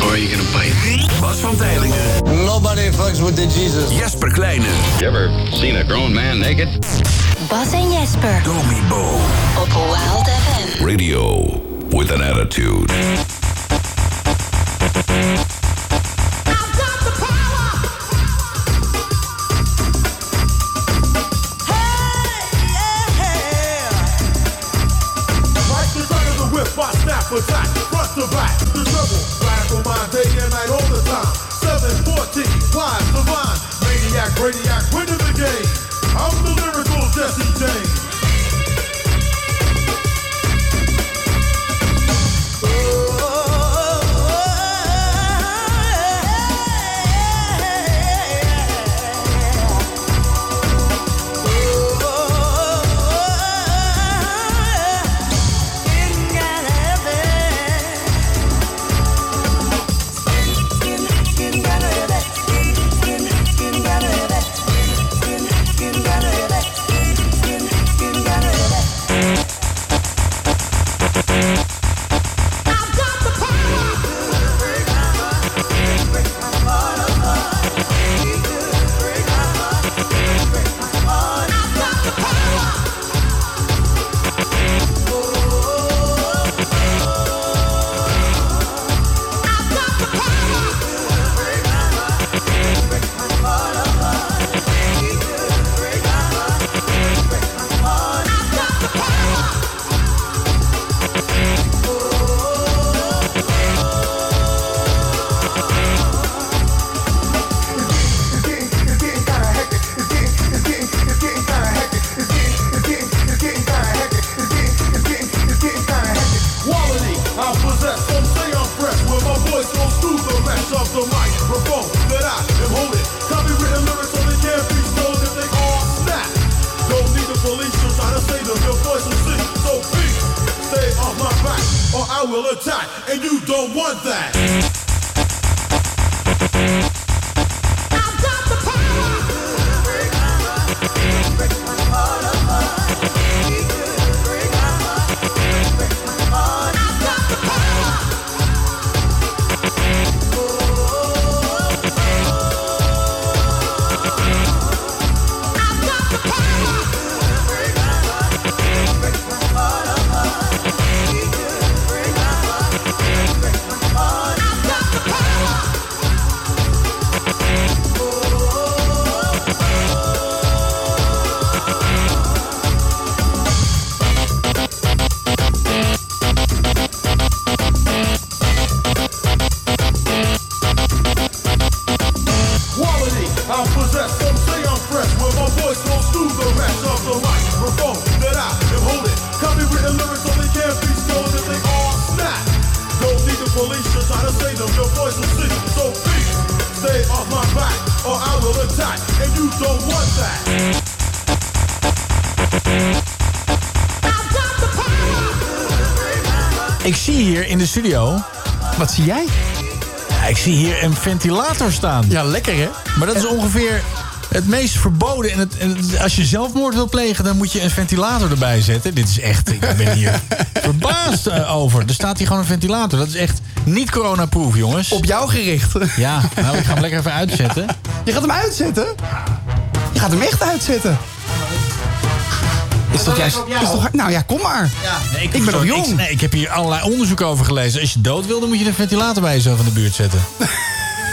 Oh, or are you gonna bite? Bas van Tijlingen. Nobody fucks with the Jesus. Jesper Kleine. You ever seen a grown man naked? Bas en Jesper Domi Bo. op Wild FM. Radio with an attitude. Brainiacs, when do they studio... Wat zie jij? Ja, ik zie hier een ventilator staan. Ja, lekker hè? Maar dat is ongeveer het meest verboden. En, het, en het- als je zelfmoord wil plegen, dan moet je een ventilator erbij zetten. Dit is echt, ik ben hier verbaasd eh, over. Er staat hier gewoon een ventilator. Dat is echt niet corona-proof, jongens. Op jou gericht. Ja, nou, ik ga hem lekker even uitzetten. Je gaat hem uitzetten? Je gaat hem echt uitzetten. Is dat juist... Is toch, nou ja, kom maar. Nee, Ik ben nog jong. Ik, nee, ik heb hier allerlei onderzoek over gelezen. Als je dood wil, dan moet je een ventilator bij jezelf in de buurt zetten.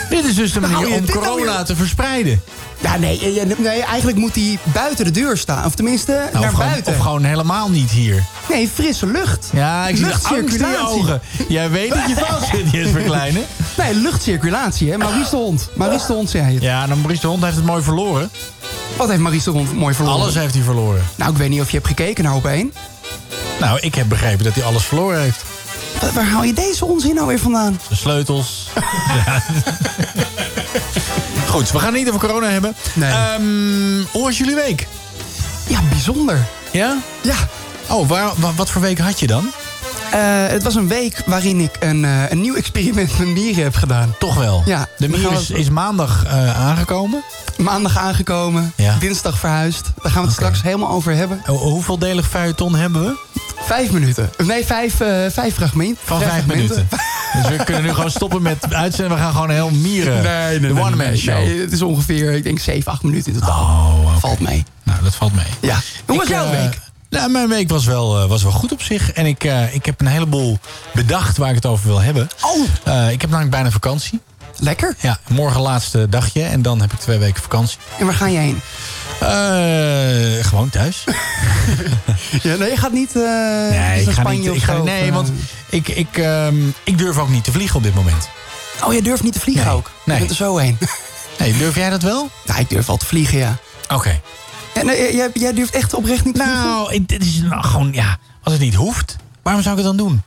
Dit is dus de manier je om nou corona te verspreiden. Ja, nee, eh, eh, nee, eigenlijk moet hij buiten de deur staan. Of tenminste, Nou, naar of, gewoon, buiten. of gewoon helemaal niet hier. Nee, frisse lucht. Ja, ik zie de angst in je Luchtcirculatie. ogen. Jij weet dat je vast zit, Jesper Kleine. Nee, luchtcirculatie, hè. Maurice de Hond. Maurice de Hond zei het. Ja, dan Maurice de Hond heeft het mooi verloren. Wat heeft Maurice de mooi verloren? Alles heeft hij verloren. Nou, ik weet niet of je hebt gekeken naar op één. Nou, ik heb begrepen dat hij alles verloren heeft. Wa- Waar haal je deze onzin nou weer vandaan? De sleutels. Ja. Goed, we gaan het niet over corona hebben. Nee. Ehm, hoe was jullie week? Ja, bijzonder. Ja? Ja. Oh, waar, wa- wat voor week had je dan? Eh, het was een week waarin ik een, eh, een nieuw experiment met mieren heb gedaan. Toch wel. Ja, De mier is, is maandag eh, aangekomen. Maandag aangekomen, Ja. dinsdag verhuisd. Daar gaan we het straks helemaal over hebben. Ho- hoeveel delig feuilleton hebben we? Vijf minuten. Nee, vijf, eh, vijf fragmenten. Van vijf minuten. Dus we kunnen nu gewoon stoppen met uitzenden. We gaan gewoon heel mieren. Nee, nee, de one-man nee, show. nee, het is ongeveer, ik denk, zeven, acht minuten in totaal. Oh. Valt mee. Nou, dat valt mee. Ja. Hoe was jouw week? Nou, mijn week was wel, eh, was wel goed op zich. En ik, eh, ik heb een heleboel bedacht waar ik het over wil hebben. Oh, Eh, ik heb namelijk bijna vakantie. lekker. Ja, morgen laatste dagje. En dan heb ik twee weken vakantie. En waar ga jij heen? Gewoon thuis. Ja, nee, je gaat niet eh Nee, ik ga Spanje niet. of Ik ga, nee, want ik, ik, ehm, ik durf ook niet te vliegen op dit moment. Oh, je durft niet te vliegen Nee, ook? nee. Je bent er zo heen. Nee, durf jij dat wel? ja, ik durf wel te vliegen, ja. Oké. Jij, jij durft echt oprecht niet? Nou, ik- dit is nou gewoon, ja, als het niet hoeft, waarom zou ik het dan doen?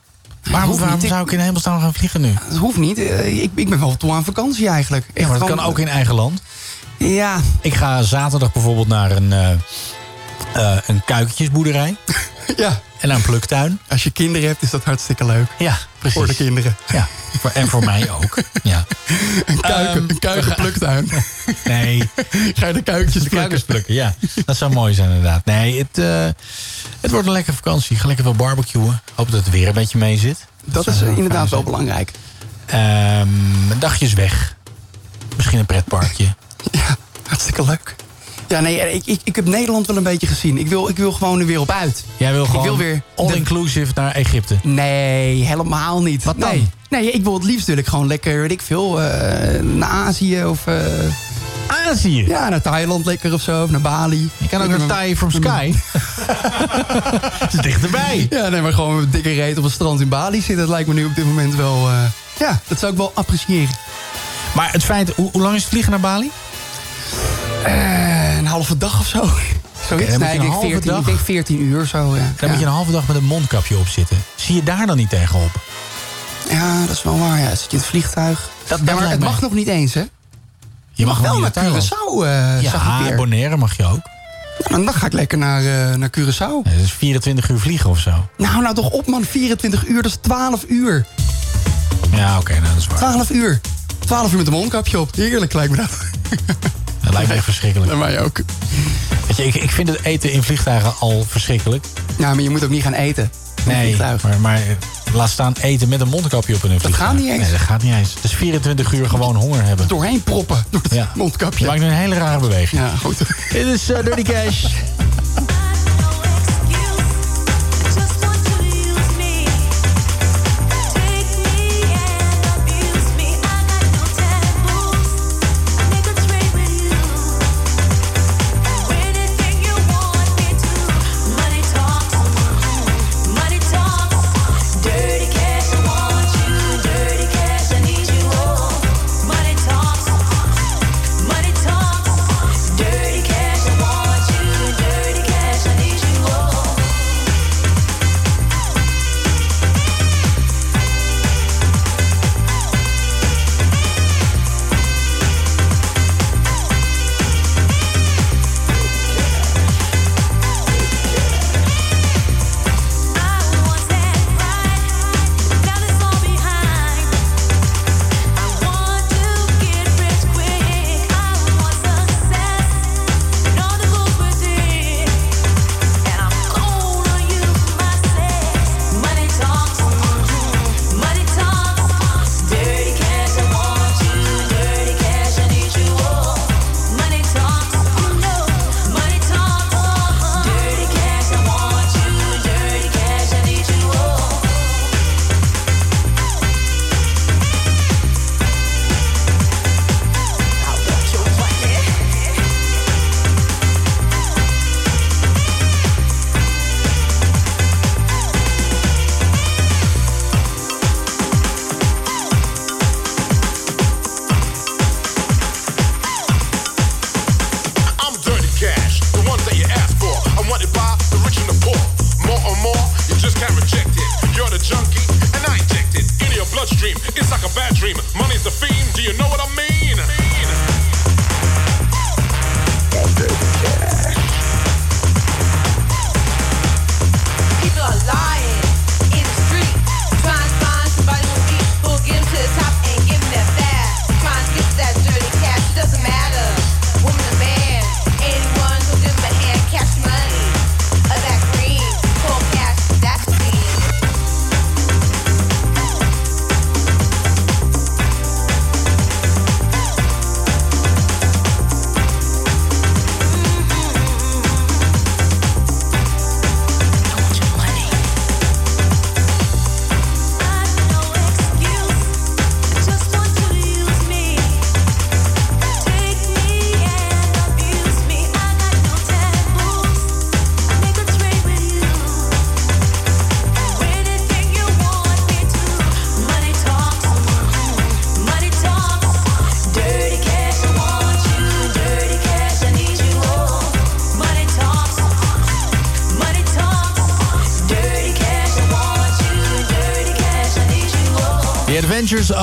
Waarom, waarom niet. zou ik in hemelsnaam gaan vliegen nu? Dat hoeft niet. Eh, Ik, ik ben wel toe aan vakantie eigenlijk. Ja, maar dat kan ook in eigen land. Ja, Ik ga zaterdag bijvoorbeeld naar een, eh eh, een kuikentjesboerderij ja. en een pluktuin. Als je kinderen hebt, is dat hartstikke leuk. Ja, precies. Voor de kinderen. Ja, en voor mij ook. Ja. Een, kuiken, Ehm, een kuikenpluktuin. Nee, Ga je de kuikentjes de plukken? ja. Dat zou mooi zijn inderdaad. Nee, het, eh, het wordt een lekkere vakantie. Ga lekker veel barbecuen. Hoop dat het weer een beetje mee zit. Dat is inderdaad wel belangrijk. Ehm, een dagje is weg. Misschien een pretparkje. Ja, hartstikke leuk. Ja, nee, ik, ik, ik heb Nederland wel een beetje gezien. Ik wil, ik wil gewoon er weer op uit. Jij wil gewoon wil weer de- all-inclusive naar Egypte. Nee, helemaal niet. Wat dan? Nee, nee ik wil het liefst ik gewoon lekker, weet ik veel, eh, naar Azië of eh, Azië. ja, naar Thailand lekker of zo, of naar Bali. Je kan ook naar Thai from Sky. Het is dichterbij. Ja, nee, maar gewoon met een dikke reet op het strand in Bali zitten, dat lijkt me nu op dit moment wel, eh, ja, dat zou ik wel appreciëren. Maar het feit, hoe, hoe lang is het vliegen naar Bali? Eh, een halve dag of zo. Zoiets. nee, ik een denk, halve 14, dag- ik denk 14 uur zo, ja. Dan moet je een halve dag met een mondkapje op zitten. Zie je daar dan niet tegenop? Ja, dat is wel waar, ja. Zit je in het vliegtuig. Dat- maar het mag nog niet eens, hè? Je mag, wel naar. Curaçao, ik Ja. Bonaire mag je ook. Maar dan ga ik lekker naar, eh, naar Curaçao. Ja, dat is 24 uur vliegen of zo. Nou, nou toch op man, 24 uur, dat is 12 uur. Ja, oké, nou, dat is waar. 12 uur. 12 uur met een mondkapje op. Heerlijk lijkt me dat. Dat lijkt me echt verschrikkelijk. En mij ook. Weet je, ik, ik vind het eten in vliegtuigen al verschrikkelijk. Ja, maar je moet ook niet gaan eten. Nee, maar, maar laat staan eten met een mondkapje op in een vliegtuig. gaat niet eens. Nee, dat gaat niet eens. Dus 24 uur gewoon honger hebben. Doorheen proppen door het Ja. Mondkapje. maakt nu een hele rare beweging. Ja, goed. Dit is eh, Dirty Cash.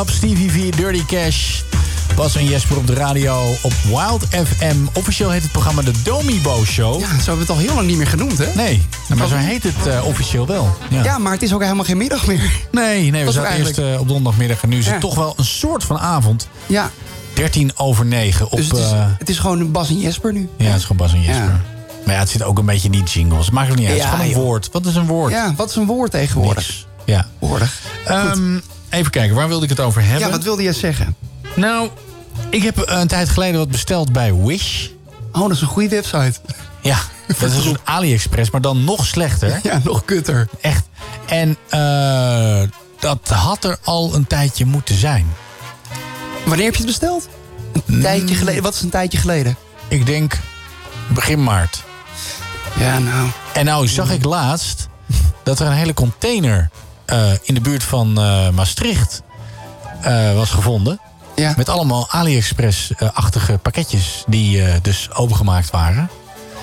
Of Stevie V, Dirty Cash. Bas en Jesper op de radio op Wild FM. Officieel heet het programma de Domibo Show. Ja, zo hebben we het al heel lang niet meer genoemd, hè? Nee, maar zo heet het eh, officieel wel. Ja. Ja, maar het is ook helemaal geen middag meer. Nee, nee, we zaten eigenlijk- eerst eh, op donderdagmiddag en nu is het Ja. toch wel een soort van avond. Ja, 13 over 9 op... dus het is, eh, het is gewoon Bas en Jesper nu. ja, het is gewoon Bas en Jesper. Ja. Maar ja, het zit ook een beetje in die jingles. Het maakt ook niet uit. het is gewoon een joh. woord. Wat is een woord? Ja, wat is een woord tegenwoordig? Niks. Ja. Woordig. Ehm, even kijken, waar wilde ik het over hebben? Ja, wat wilde jij zeggen? Nou, ik heb eh, een tijd geleden wat besteld bij Wish. Oh, dat is een goede website. Ja, dat is een AliExpress, maar dan nog slechter. Ja, nog kutter. Echt. En eh, dat had er al een tijdje moeten zijn. Wanneer heb je het besteld? Een tijdje geleden. Wat is een tijdje geleden? Ik denk begin maart. Ja, nou. En nou zag ik laatst dat er een hele container eh, in de buurt van eh, Maastricht eh, was gevonden. Ja. Met allemaal AliExpress-achtige pakketjes die dus opengemaakt waren.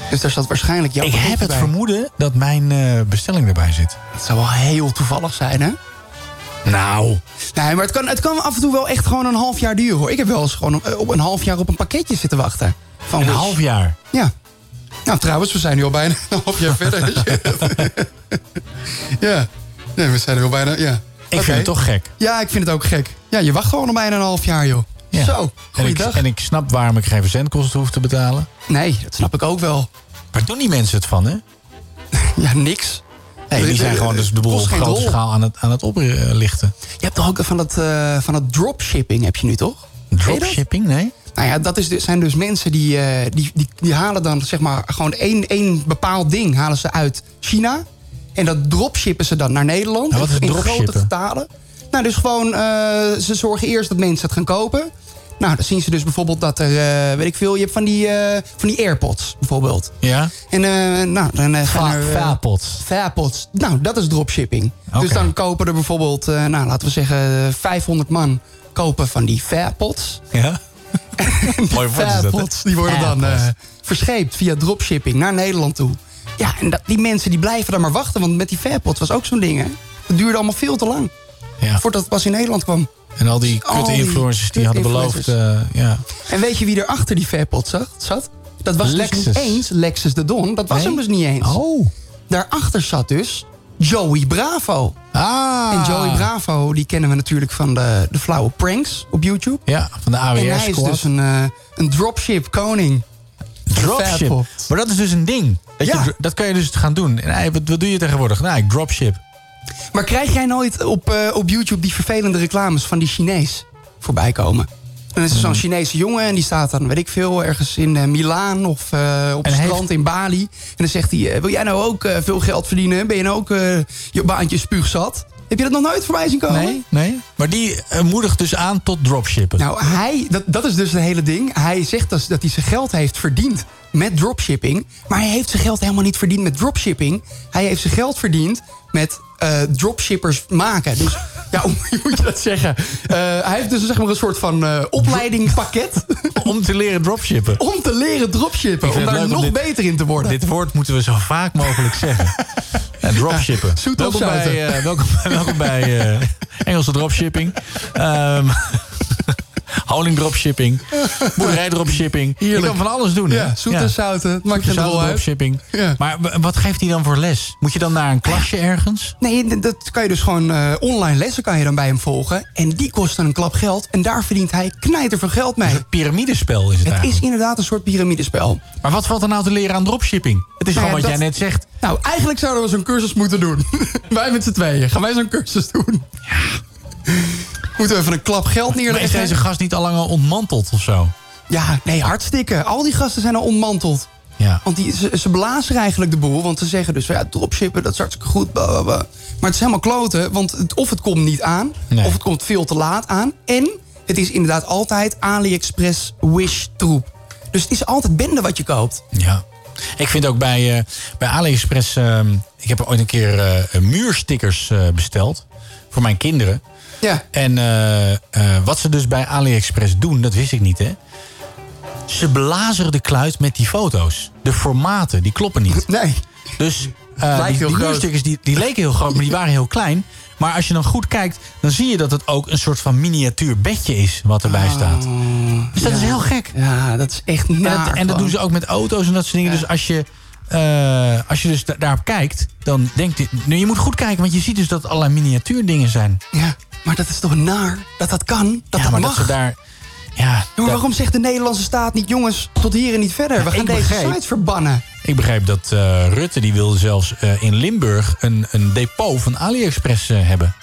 Dus daar zat waarschijnlijk jouw ik heb het bij. vermoeden dat mijn bestelling erbij zit. Het zou wel heel toevallig zijn, hè? Nou, Nee, maar het kan, het kan af en toe wel echt gewoon een half jaar duren, hoor. Ik heb wel eens gewoon op een half jaar op een pakketje zitten wachten. Van een half jaar. Ja. Nou, trouwens, we zijn nu al bijna een half jaar verder. ja. Nee, we zijn er wel bijna, ja. Ik vind het toch gek. Ja, ik vind het ook gek. Ja, je wacht gewoon al bijna een half jaar, joh. Ja. Zo, En ik, en ik snap waarom ik geen verzendkosten hoef te betalen. Nee, dat snap ik ook wel. Waar doen die mensen het van, hè? Ja, niks. Nee, die zijn gewoon dus de boel op grote rol. schaal aan het, aan het oplichten. Je hebt toch ook van dat, eh, van dat dropshipping, heb je nu toch? Dropshipping, nee? Nou ja, dat is, dus- zijn dus mensen die, eh, die, die, die halen dan zeg maar gewoon één, één bepaald ding halen ze uit China. En dat dropshippen ze dan naar Nederland. Nou, wat is in grote getalen. Nou, dus gewoon, eh, ze zorgen eerst dat mensen het gaan kopen. Nou, dan zien ze dus bijvoorbeeld dat er, eh, weet ik veel, je hebt van die, eh, van die AirPods bijvoorbeeld. Ja? En nou, dan gaan er... Vapots. Vapots. Nou, dat is dropshipping. Dus dan kopen er bijvoorbeeld, nou, laten we zeggen, 500 man kopen van die Vapots. Ja? Mooi? Vapots, die worden dan verscheept via dropshipping naar Nederland toe. Ja, en dat, die mensen die blijven daar maar wachten, want met die Vapots was ook zo'n ding, hè. Het duurde allemaal veel te lang, Ja. voordat het pas in Nederland kwam. En al die die kut-influencers die hadden beloofd... eh, ja. En weet je wie er achter die Vapots zat? Dat was Lexus. dus niet eens Lexus de Don. Dat was Nee? hem dus niet eens. Oh. Daarachter zat dus Joey Bravo. Ah. En Joey Bravo, die kennen we natuurlijk van de, de flauwe pranks op YouTube. Ja, van de En hij is dus een, eh, een dropship koning. Dropship. Maar dat is dus een ding. Dat, Ja. je, dat kan je dus gaan doen. En wat, wat doe je tegenwoordig? Nou, ik dropship. Maar krijg jij nooit op, eh, op YouTube die vervelende reclames van die Chinees voorbij komen? Dan is er Hmm. zo'n Chinese jongen en die staat dan, weet ik veel, ergens in eh, Milaan of eh, op En het heeft- strand in Bali. En dan zegt hij, wil jij nou ook veel geld verdienen? Ben je nou ook je baantje spuugzat? Heb je dat nog nooit voorbij zien komen? Nee? Nee? Maar die eh, moedigt dus aan tot dropshippen. Nou, hij, dat, dat is dus het hele ding. Hij zegt dus dat hij zijn geld heeft verdiend met dropshipping. Maar hij heeft zijn geld helemaal niet verdiend met dropshipping. Hij heeft zijn geld verdiend met eh, dropshippers maken. Dus ja, hoe moet je dat zeggen? Eh, hij heeft dus zeg maar een soort van eh opleidingpakket Om te leren dropshippen. om te leren dropshippen. Om daar om nog dit- beter in te worden. Dit woord moeten we zo vaak mogelijk zeggen. Ja, dropshippen. Ja, of welkom, bij, eh, welkom, welkom bij eh, Engelse dropshipping. Ehm honing dropshipping. Boerderij dropshipping. Je kan van alles doen. hè? ja, zoet en zouten. Het maakt geen rol dropshipping. Ja. Maar wat geeft hij dan voor les? Moet je dan naar een klasje ergens? Nee, dat kan je dus gewoon eh, online lessen kan je dan bij hem volgen. En die kosten een klap geld. En daar verdient hij knijter veel geld mee. Een piramidespel is het, Het eigenlijk. is inderdaad een soort piramidespel. Maar wat valt er nou te leren aan dropshipping? Het is Nou gewoon ja, wat dat- jij net zegt. Nou, eigenlijk zouden we zo'n cursus moeten doen. wij met z'n tweeën. Gaan wij zo'n cursus doen? Moeten we even een klap geld Maar is neerleggen? deze gast niet al langer ontmanteld of zo? Ja, nee, hartstikke. Al die gasten zijn al ontmanteld. Ja. Want die, ze, ze blazen eigenlijk de boel. Want ze zeggen dus, ja, dropshippen, dat is hartstikke goed. Maar het is helemaal kloten. Want het, of het komt niet aan. Nee. Of het komt veel te laat aan. En het is inderdaad altijd AliExpress Wish troep. Dus het is altijd bende wat je koopt. Ja. Ik vind ook bij, eh, bij AliExpress... ehm, ik heb ooit een keer eh, muurstickers eh, besteld. Voor mijn kinderen. Ja. En eh, eh, wat ze dus bij AliExpress doen, dat wist ik niet, hè. Ze belazeren de kluit met die foto's. De formaten, die kloppen niet. Nee. Dus Eh, die die die, die leken heel groot, maar die waren heel klein. Maar als je dan goed kijkt, dan zie je dat het ook een soort van miniatuur bedje is wat erbij staat. Dus dat is heel gek. Ja, dat is echt En naar. dat, en dat doen ze ook met auto's en dat soort dingen. Dus als je, als je dus da- daarop kijkt, dan denkt je... Nu, je moet goed kijken, want je ziet dus dat het allerlei miniatuurdingen zijn. Ja, maar dat is toch naar dat dat kan? Dat ja, dat maar mag? dat ze daar... Ja, maar waarom zegt de Nederlandse staat niet... jongens, tot hier en niet verder? We gaan deze sites verbannen. Ik begreep dat eh, Rutte die wilde zelfs eh, in Limburg een, een depot van AliExpress eh, hebben.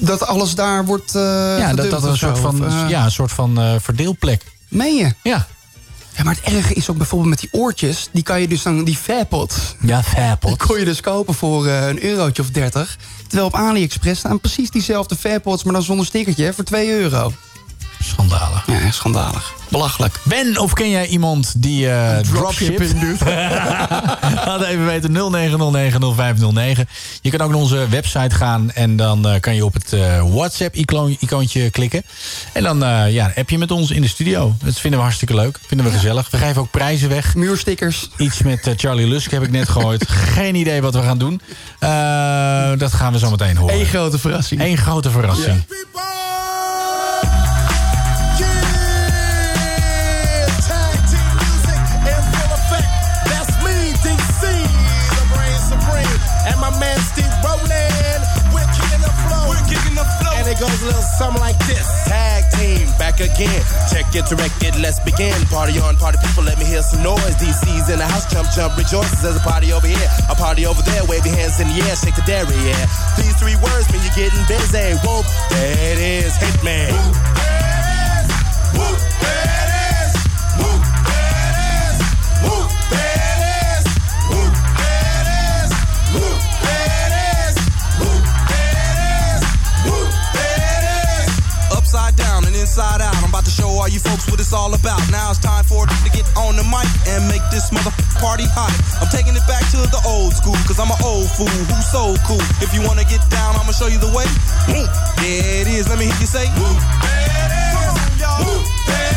Dat alles daar wordt ja, dat, dat een soort van, ja, een soort van verdeelplek. Meen je? Ja. Ja, maar het erge is ook bijvoorbeeld met die oortjes. Die kan je dus dan, die Fairpods. Ja, Die Fairpot. kon je dus kopen voor eh, een eurotje of 30. Terwijl op AliExpress staan precies diezelfde Fairpods, maar dan zonder stickertje voor 2 euro. Schandalig. Ja, schandalig. Belachelijk. Ben, of ken jij iemand die eh dropshipping doet? Laat even weten, 09090509. Je kan ook naar onze website gaan en dan eh, kan je op het eh, WhatsApp-icoontje klikken. En dan eh, ja, heb je met ons in de studio. Dat vinden we hartstikke leuk, vinden we gezellig. We geven ook prijzen weg. Muurstickers. Iets met Charlie Lusk heb ik net gegooid. Geen idee wat we gaan doen. Eh, dat gaan we zo meteen horen. Eén grote verrassing. Eén grote verrassing. Rowland. We're kicking the flow. We're kicking the flow. And it goes a little something like this. Tag team back again. Check it, direct it, let's begin. Party on, party people, let me hear some noise. DC's in the house, jump, jump, rejoices. There's a party over here, a party over there. Wave your hands in the air, shake the dairy, yeah. These three words mean you're getting busy. Whoop, there it is, Hitman. Whoop, it is. Whoop, inside out. I'm about to show all you folks what it's all about. Now it's time for to get on the mic and make this mother party hot. I'm taking it back to the old school, cause I'm an old fool who's so cool. If you wanna get down, I'ma show you the way. Whoop, there it is. Let me hear you say. Whoop, there it is. Whoop, there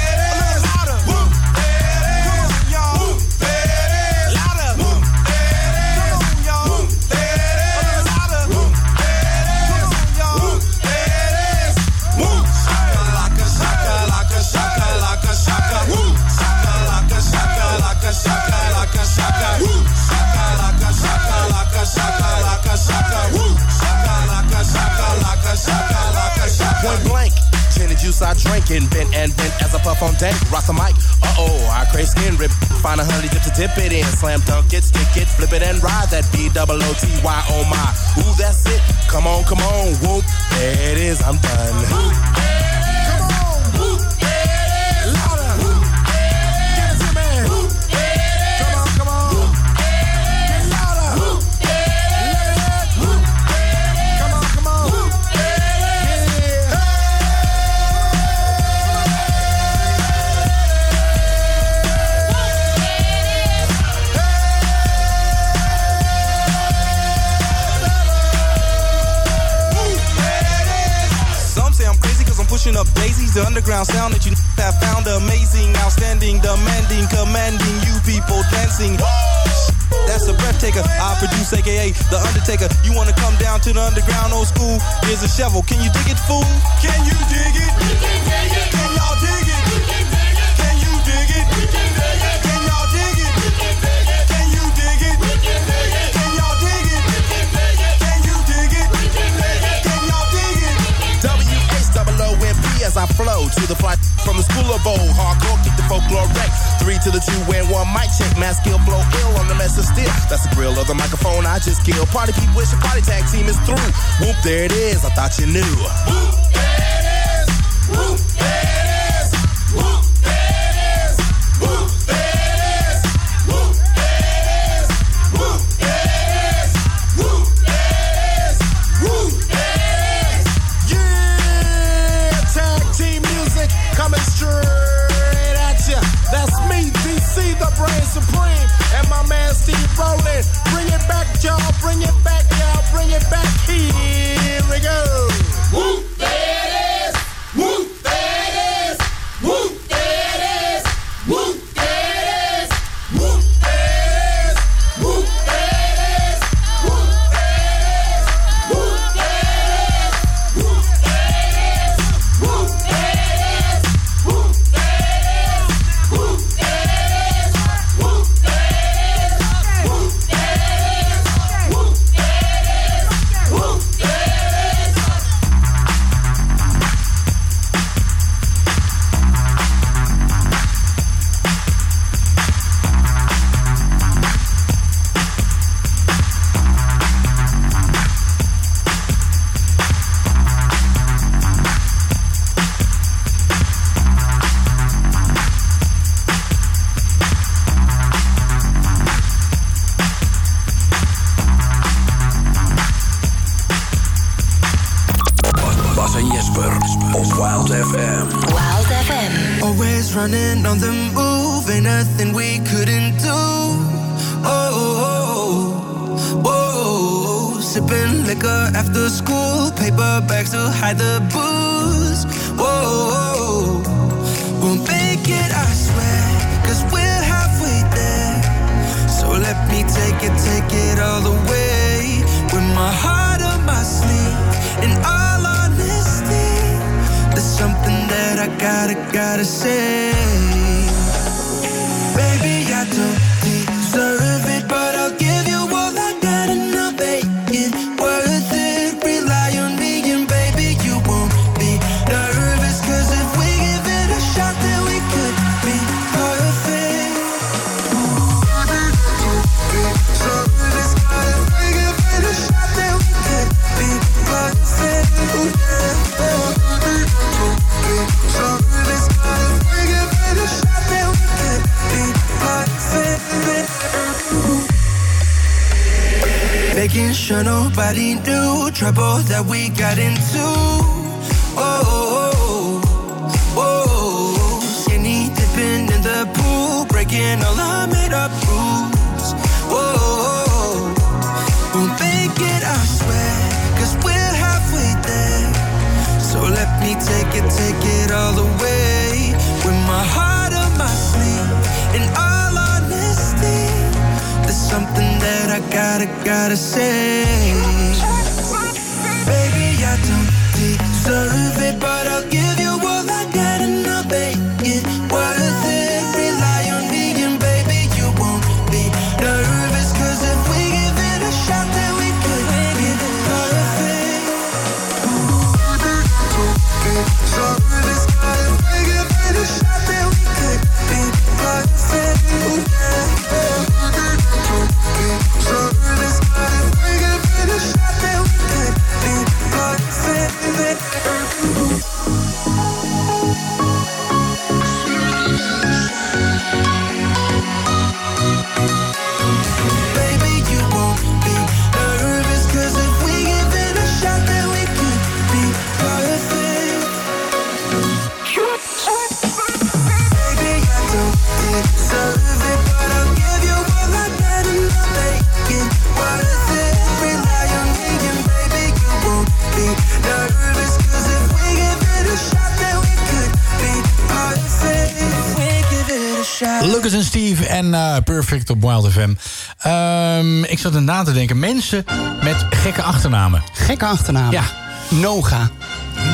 juice I drink and bent and bent as I puff on dank. Rock the mic. Uh oh, I crave skin rip. Find a honey dip to dip it in. Slam dunk it, stick it, flip it and ride that B double O T Y. My. Ooh, that's it. Come on, come on. Whoop. There it is. I'm done. Come on. Whoop. Louder. Crazy cause pushing up daisies. The underground sound that you have found amazing, outstanding, demanding, commanding you people dancing. That's a breath taker. I produce, aka The Undertaker. You wanna come down to the underground old school? Here's a shovel. Can you dig it, fool? Can you dig it? Can y'all dig it? As I flow to the fly from the school of old. Hardcore, keep the folklore wreck. Three to the two and one mic check. Mass skill, blow ill on the mess of steel. That's the grill of the microphone I just killed. Party people, wish your party tag team is through. Whoop, there it is. I thought you knew. Whoop, there it is. Whoop, trouble that we got into. Oh, oh, oh, oh. skinny dipping in the pool, breaking all our made up rules. Oh, oh, oh. we'll make it, I swear, cause we're halfway there. So let me take it, take it all the way. With my heart on my sleeve, in all honesty, there's something that I gotta, gotta say. Deserve it, but I'll give Lucas en Steve en eh, Perfect op Wild FM. Ehm, ik zat na te denken. Mensen met gekke achternamen. Gekke achternaam. Ja. Noga.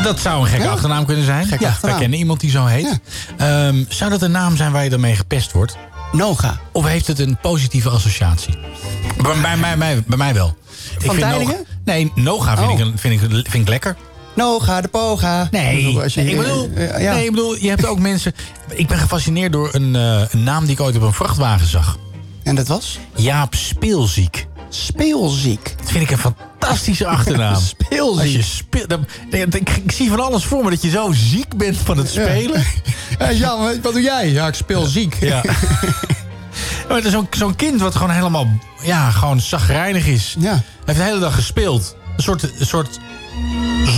Dat zou een gekke Ja. achternaam kunnen zijn. Gekke ja, achternaam. wij kennen iemand die zo heet. Ehm, zou dat een naam zijn waar je dan mee gepest wordt? Noga. Of heeft het een positieve associatie? Bij, bij, mij- mij- bij mij wel. Ik Van vind Teylingen? Noga- nee, Noga vind, Oh. ik, vind, ik, vind ik lekker. Noga, de poga. Nee, je- ik bedoel, ja. nee, ik bedoel, je hebt ook mensen... Ik ben gefascineerd door een, eh, een naam die ik ooit op een vrachtwagen zag. En dat was? Jaap Speelziek. Speelziek. Dat vind ik een fantastische achternaam. Speelziek. Als je speelt, dan, ik, ik zie van alles voor me dat je zo ziek bent van het spelen. Ja, ja, wat wat doe jij? Ja, ik speel ziek. Ja. Maar het is zo'n zo'n kind wat gewoon helemaal ja, gewoon zagrijnig is. Ja. Hij heeft de hele dag gespeeld. Een soort, een soort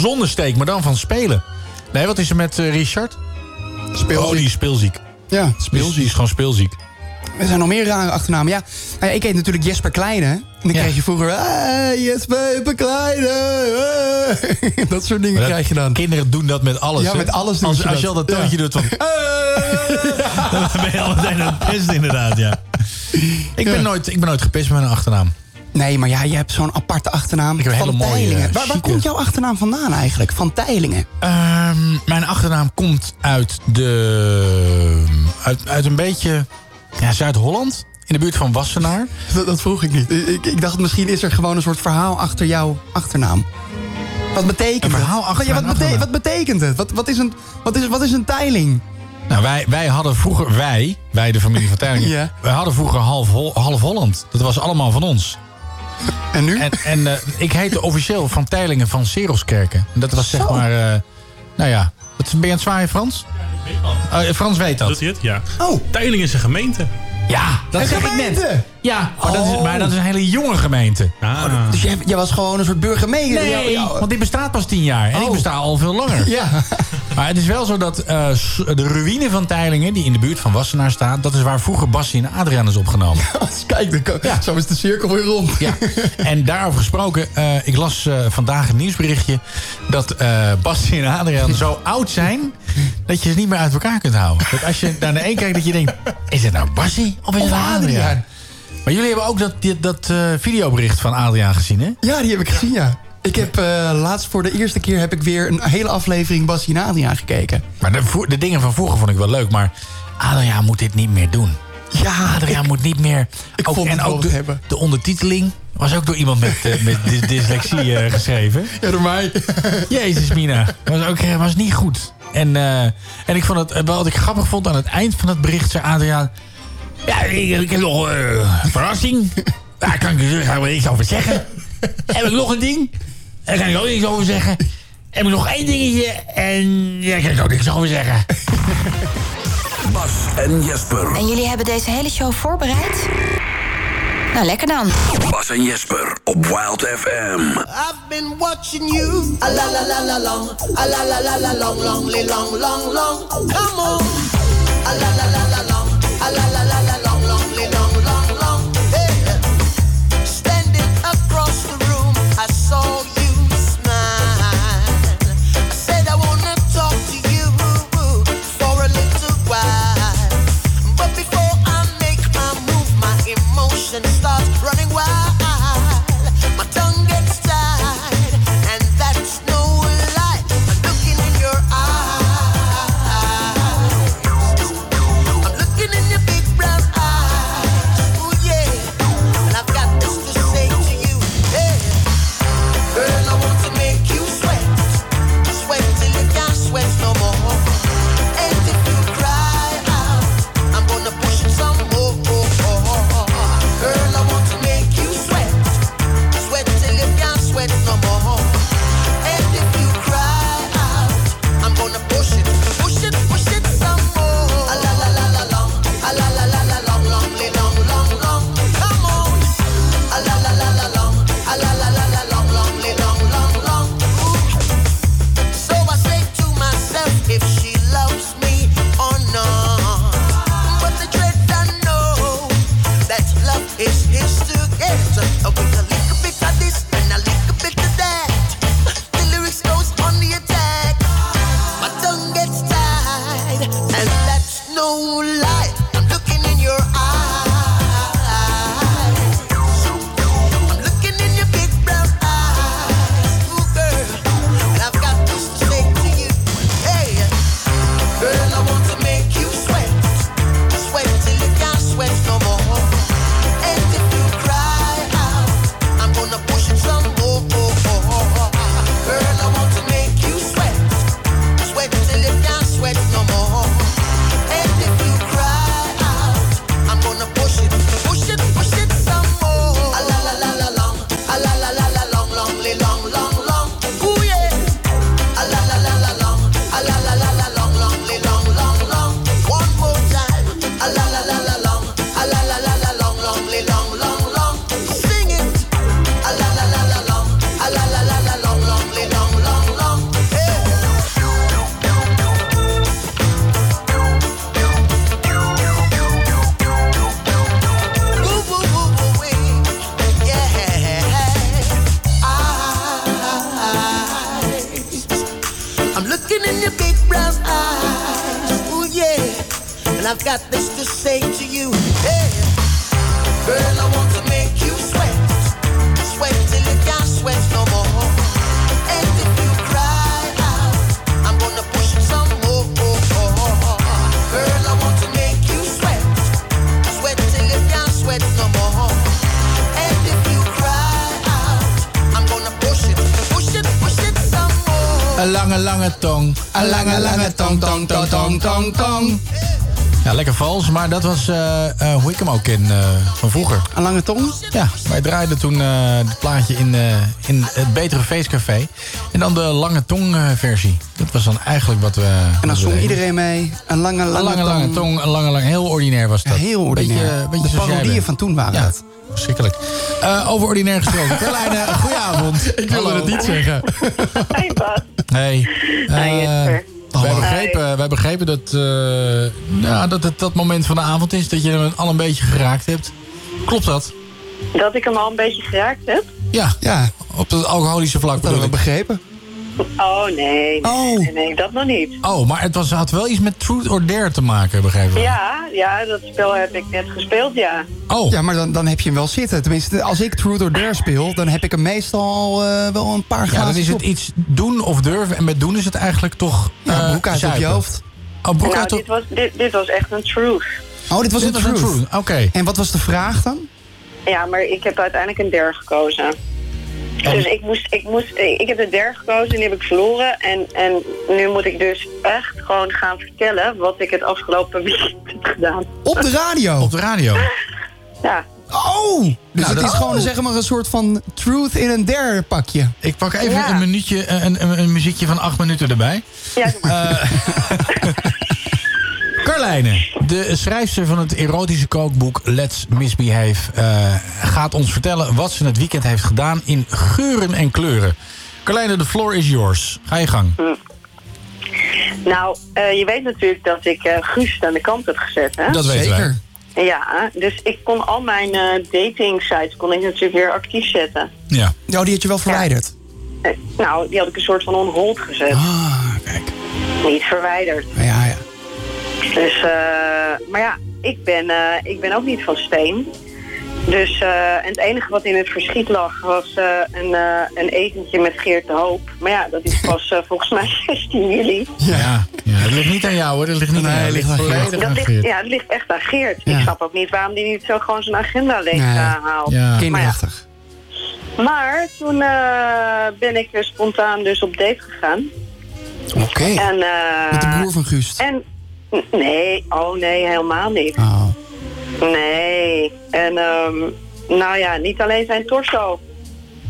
zonnesteek, maar dan van spelen. Nee, wat is er met eh, Richard? Speelziek. Oh, die is speelziek. Ja, is, die speelziek. is gewoon speelziek. Er zijn nog meer rare achternamen. Ja, nou ja, ik heet natuurlijk Jesper Kleine. En dan kreeg je vroeger... Hey, Jesper Kleine. hey." Dat soort dingen krijg je dan. Kinderen doen dat met alles. Ja, hè? met alles doen als, ze als je dat. al dat toontje doet van... dan ben je al meteen aan het pesten inderdaad, ja. Ik ben, nooit, ik ben nooit gepest met een achternaam. Nee, maar ja, je hebt zo'n aparte achternaam. Ik heb een van hele mooie, eh, waar, komt jouw achternaam vandaan eigenlijk? Van Teilingen. Ehm, mijn achternaam komt uit de... Uit, uit een beetje ja, Zuid-Holland. In de buurt van Wassenaar. Dat, dat vroeg ik niet. Ik, ik dacht, misschien is er gewoon een soort verhaal achter jouw achternaam. Wat betekent Een het? verhaal achter Maar ja, wat, bete- achternaam. wat betekent het? Wat, wat, is een, wat, is, wat is een teiling? Nou, wij, wij hadden vroeger... Wij, wij de familie van Teylingen... Ja. Wij hadden vroeger half, Hol- half Holland. Dat was allemaal van ons. En nu? En, en eh, ik heette officieel van Teylingen van Seroskerken. En dat was zeg Zo. maar... eh, nou ja, wat, ben je aan het zwaaien, Frans? Oh, Frans weet dat. Doet hij het? Ja. Oh, Teiling is een gemeente. Ja, dat een zeg ik gemeente. net. Ja, maar, dat is, Oh. maar dat is een hele jonge gemeente. Ah. Dus jij, jij was gewoon een soort burgemeester? Nee, want dit bestaat pas tien jaar. En ik Oh. besta al veel langer. Ja. Maar het is wel zo dat eh, de ruïne van Teilingen, die in de buurt van Wassenaar staat... dat is waar vroeger Bassie en Adriaan is opgenomen. Kijk, de ko- zo is de cirkel weer rond. Ja, en daarover gesproken, eh, ik las eh, vandaag een nieuwsberichtje... dat Bassie en Adriaan zo oud zijn... dat je ze niet meer uit elkaar kunt houden. Dat als je naar de een kijkt, dat je denkt... is het nou Bassie of is het nou Adriaan? Adriaan? Maar jullie hebben ook dat, die- dat eh, videobericht van Adriaan gezien, hè? Ja, die heb ik gezien, ja. Ik heb eh, laatst voor de eerste keer heb ik weer een hele aflevering Bassie en Adriaan gekeken. Maar de, de dingen van vroeger vond ik wel leuk, maar Adriaan moet dit niet meer doen. Ja, Adriaan moet niet meer... ik ook, vond en ook de, hebben. de ondertiteling was ook door iemand met, eh, met dys- dyslexie geschreven. Ja, door mij. Jezus, Mina. Was, ook, was niet goed. En, en ik vond het, wat ik grappig vond aan het eind van het bericht, zei Adriaan... Ja, ik, ik heb nog eh, een verrassing. Daar kan ik er niks over zeggen. heb ik nog een ding? Daar kan ik ook niks over zeggen. Heb ik nog één dingetje en daar kan ik ook niks over zeggen. Bas en Jesper. En jullie hebben deze hele show voorbereid? Nou, lekker dan. Bas en Jesper op Wild FM. I've been watching you. A la la la la long. A la la la la long, long, long, long, long. Come on. A la la tong. Een lange, lange tong, tong, tong, tong, tong, tong. Ja, lekker vals, maar dat was eh, eh, hoe ik hem ook ken eh, van vroeger. Een lange tong? Ja, wij draaiden toen eh het plaatje in, eh, in het Betere Feestcafé. En dan de lange tong eh, versie. Dat was dan eigenlijk wat we... En dan zong iedereen mee. Een lange, lange, Een lange, lange tong, een lange, lange... Heel ordinair was dat. Heel ordinair. Beetje, beetje de parodieën van toen waren Ja, het. verschrikkelijk. Eh, over ordinair gesproken. Carlijne, goedenavond. Ik wilde het niet zeggen. Hey Bas. Hey. Hi Eh. Wij begrepen, wij begrepen dat, eh, ja, dat het dat moment van de avond is dat je hem al een beetje geraakt hebt. Klopt dat? Dat ik hem al een beetje geraakt heb? Ja, Ja, op het alcoholische vlak dat hebben we begrepen. Oh, nee. Oh. Nee, nee, dat nog niet. Oh, maar het was, had wel iets met Truth or Dare te maken, begrepen we. Ja, ja, dat spel heb ik net gespeeld, ja. Oh, Ja, maar dan, dan heb je hem wel zitten. Tenminste, als ik Truth or Dare speel, dan heb ik hem meestal eh, wel een paar ja, glazen dan is het op. iets doen of durven. En met doen is het eigenlijk toch Ja, eh, broek uit op je hoofd. Oh, broek nou, uit op... dit was, dit, dit was echt een truth. Oh, dit was Dit een was truth. truth, oké. En wat was de vraag dan? Ja, maar ik heb uiteindelijk een der gekozen. Dus ik, moest, ik, moest, ik heb de der gekozen en die heb ik verloren. En, en nu moet ik dus echt gewoon gaan vertellen wat ik het afgelopen weekend heb gedaan. Op de radio. Op de radio. Ja, Oh! Dus Nou, het dat- is gewoon zeg maar een soort van truth in een dare pakje. Ik pak even Ja. een minuutje, eh, een, een, een muziekje van acht minuten erbij. ja maar. Carlijne, de schrijfster van het erotische kookboek Let's Misbehave... eh, gaat ons vertellen wat ze het weekend heeft gedaan in geuren en kleuren. Carlijne, the floor is yours. Ga je gang. Nou, eh, je weet natuurlijk dat ik eh Guus aan de kant heb gezet, hè? Dat weten wij. Zeker. Ja, dus ik kon al mijn eh dating sites kon ik natuurlijk weer actief zetten. Ja. Nou, die had je wel verwijderd. Nou, die had ik een soort van on hold gezet. Ah, kijk. Niet verwijderd. Ja, ja. Dus, eh, maar ja, ik ben, eh, ik ben ook niet van steen. Dus, eh, en het enige wat in het verschiet lag was eh, een, eh, een etentje met Geert de Hoop. Maar ja, dat is pas eh, volgens mij 16 juli. Ja. ja. Het ligt niet aan jou hoor. Het ligt niet Nee, aan jou. ligt aan Dat aan ligt, Geert. ja, het ligt echt aan Geert. Ja. Ik snap ook niet waarom die niet zo gewoon zijn agenda leeg Nee. haalt. Ja. Kinderachtig. Maar toen eh, ben ik spontaan dus op date gegaan. Oké. En, eh, Met de broer van Guust. En, nee, oh nee, helemaal niet. Oh. Nee. En ehm, nou ja, niet alleen zijn torso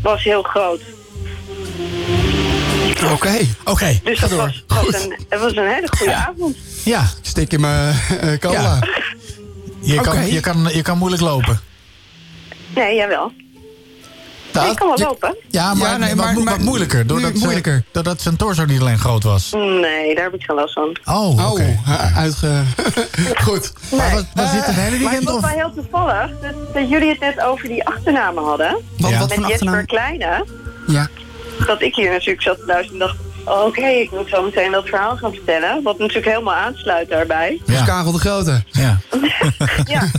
was heel groot. Oké. Oké, Dus ga dat door. was, was een, het was een hele goede avond. Ja, Ik steek in mijn eh, cola. Ja. je kan, je, kan, je kan moeilijk lopen. Nee, jawel. Nou, ik kan wel lopen. Ja, maar, Ja, nee, wat, maar- wat maar- moeilijker. Doordat, nu ze- moeilijker. doordat zijn torso niet alleen groot was. Nee, daar heb ik geen last van. Oh, oké. Oh, ha- uitge... Goed. Maar was, was dit het hele Maar het weekend? was wel heel toevallig dat, dat jullie het net over die achternamen hadden. Wat, Ja. wat Met Jesper achternaam? Kleine. Ja. Dat ik hier natuurlijk zat te luisteren en dacht... Oké, ik moet zo meteen dat verhaal gaan vertellen. Wat natuurlijk helemaal aansluit daarbij. Dus. Karel de Grote. Ja. Ja,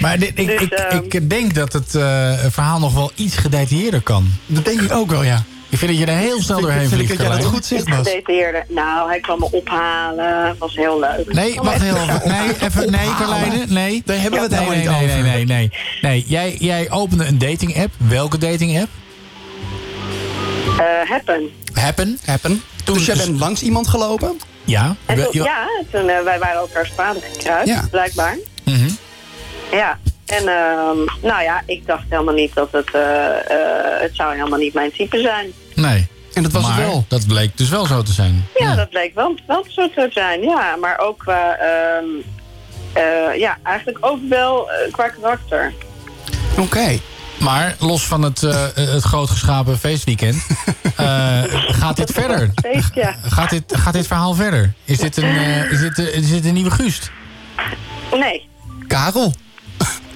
Maar dit, ik, Dus, ik, ehm, ik denk dat het eh, verhaal nog wel iets gedetailleerder kan. Dat denk ik ook wel, ja. Ik vind dat je er heel snel doorheen Vind ik vliegt. dat jij dat goed zegt, Bas. Nou, hij kwam me ophalen. Was heel leuk. Nee, wacht heel even. Nee, even, nee, Carlijne, nee. Daar hebben we het nee, helemaal nee, niet nee, over. nee, nee, nee. Nee, jij, jij opende een dating app. Welke dating app? Eh, happen. Happen. Happen. Toen- dus jij bent langs iemand gelopen? Ja. En wel- toen, ja, toen, eh, wij waren elkaars paden gekruist, Ja. blijkbaar. Ja. En ehm, nou ja, ik dacht helemaal niet dat het... eh, eh, het zou helemaal niet mijn type zijn. Nee. En dat was maar het wel. dat bleek dus wel zo te zijn. Ja, dat bleek wel, wel zo te zijn. Ja, maar ook qua... ehm, eh, ja, eigenlijk ook wel eh, qua karakter. Oké. Maar los van het, eh het grootgeschapen feestweekend, eh, gaat dit verder? Feest, ja. Gaat dit, gaat dit verhaal verder? Is dit een, is dit, is dit een nieuwe Guust? Nee. Karel.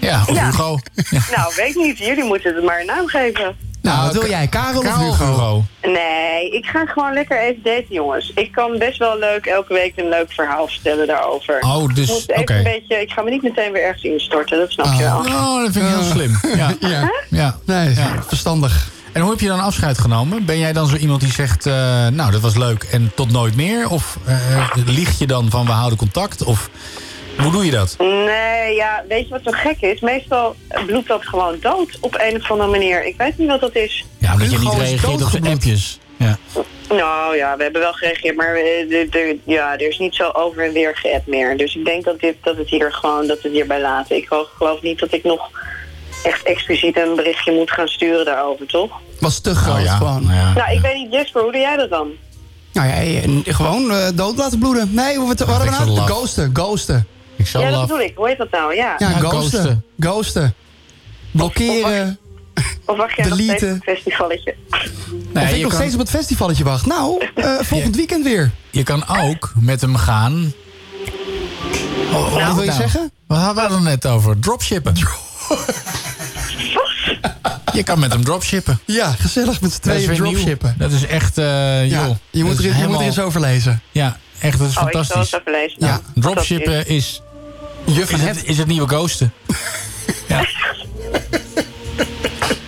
Ja, of Ja. Hugo? Ja. Nou, weet niet. Jullie moeten het maar een naam geven. Nou, wat wil jij? Karel, Karel of Hugo? Nee, ik ga gewoon lekker even daten, jongens. Ik kan best wel leuk elke week een leuk verhaal vertellen daarover. Oh, dus, Ik moet even oké. een beetje, ik ga me niet meteen weer ergens instorten, dat snap je wel. Oh, dat vind ik heel slim. Ja. Ja. ja. Nee, Ja. verstandig. En hoe heb je dan afscheid genomen? Ben jij dan zo iemand die zegt, eh, nou, dat was leuk en tot nooit meer? Of eh lieg je dan van we houden contact? Of hoe doe je dat? Nee, ja, weet je wat zo gek is? Meestal bloedt dat gewoon dood op een of andere manier. Ik weet niet wat dat is. Ja, omdat je niet reageert op zijn doodgebloed. appjes. Ja. Nou ja, we hebben wel gereageerd, maar eh, de- de- ja, er is niet zo over en weer geappt meer. Dus ik denk dat, dit, dat het hier gewoon dat het hierbij laten. Ik geloof, geloof niet dat ik nog echt expliciet een berichtje moet gaan sturen daarover, toch? Was te groot Oh, ja. gewoon. Nou ja. Nou, ik weet niet, Jesper, hoe doe jij dat dan? Nou ja, en gewoon eh, dood laten bloeden. Nee, hoe hadden we nou? laf. Ghosten, ghosten. Ik zal ja, dat laf. bedoel ik. Hoe heet dat nou? Ja. Ja, Ja, ghosten. ghosten. Ghosten. Blokkeren. Of wacht jij nog steeds deleten. op een festivalletje? of ik je nog kan- steeds op het festivalletje wacht. Nou, eh, volgend weekend weer. Je kan ook met hem gaan... Oh, Wat wil je nou? zeggen? Wat hadden we het net over? Dropshippen. Je kan met hem dropshippen. Ja, gezellig met z'n tweeën nieuw. dropshippen. Dat is echt, eh Ja, joh. je, moet er, je moet er eens over lezen. Ja, echt, dat is Oh, ik zal het fantastisch. even lezen. Ja, Dropshippen is, Juf is, en het, het. is het nieuwe ghosten. ja.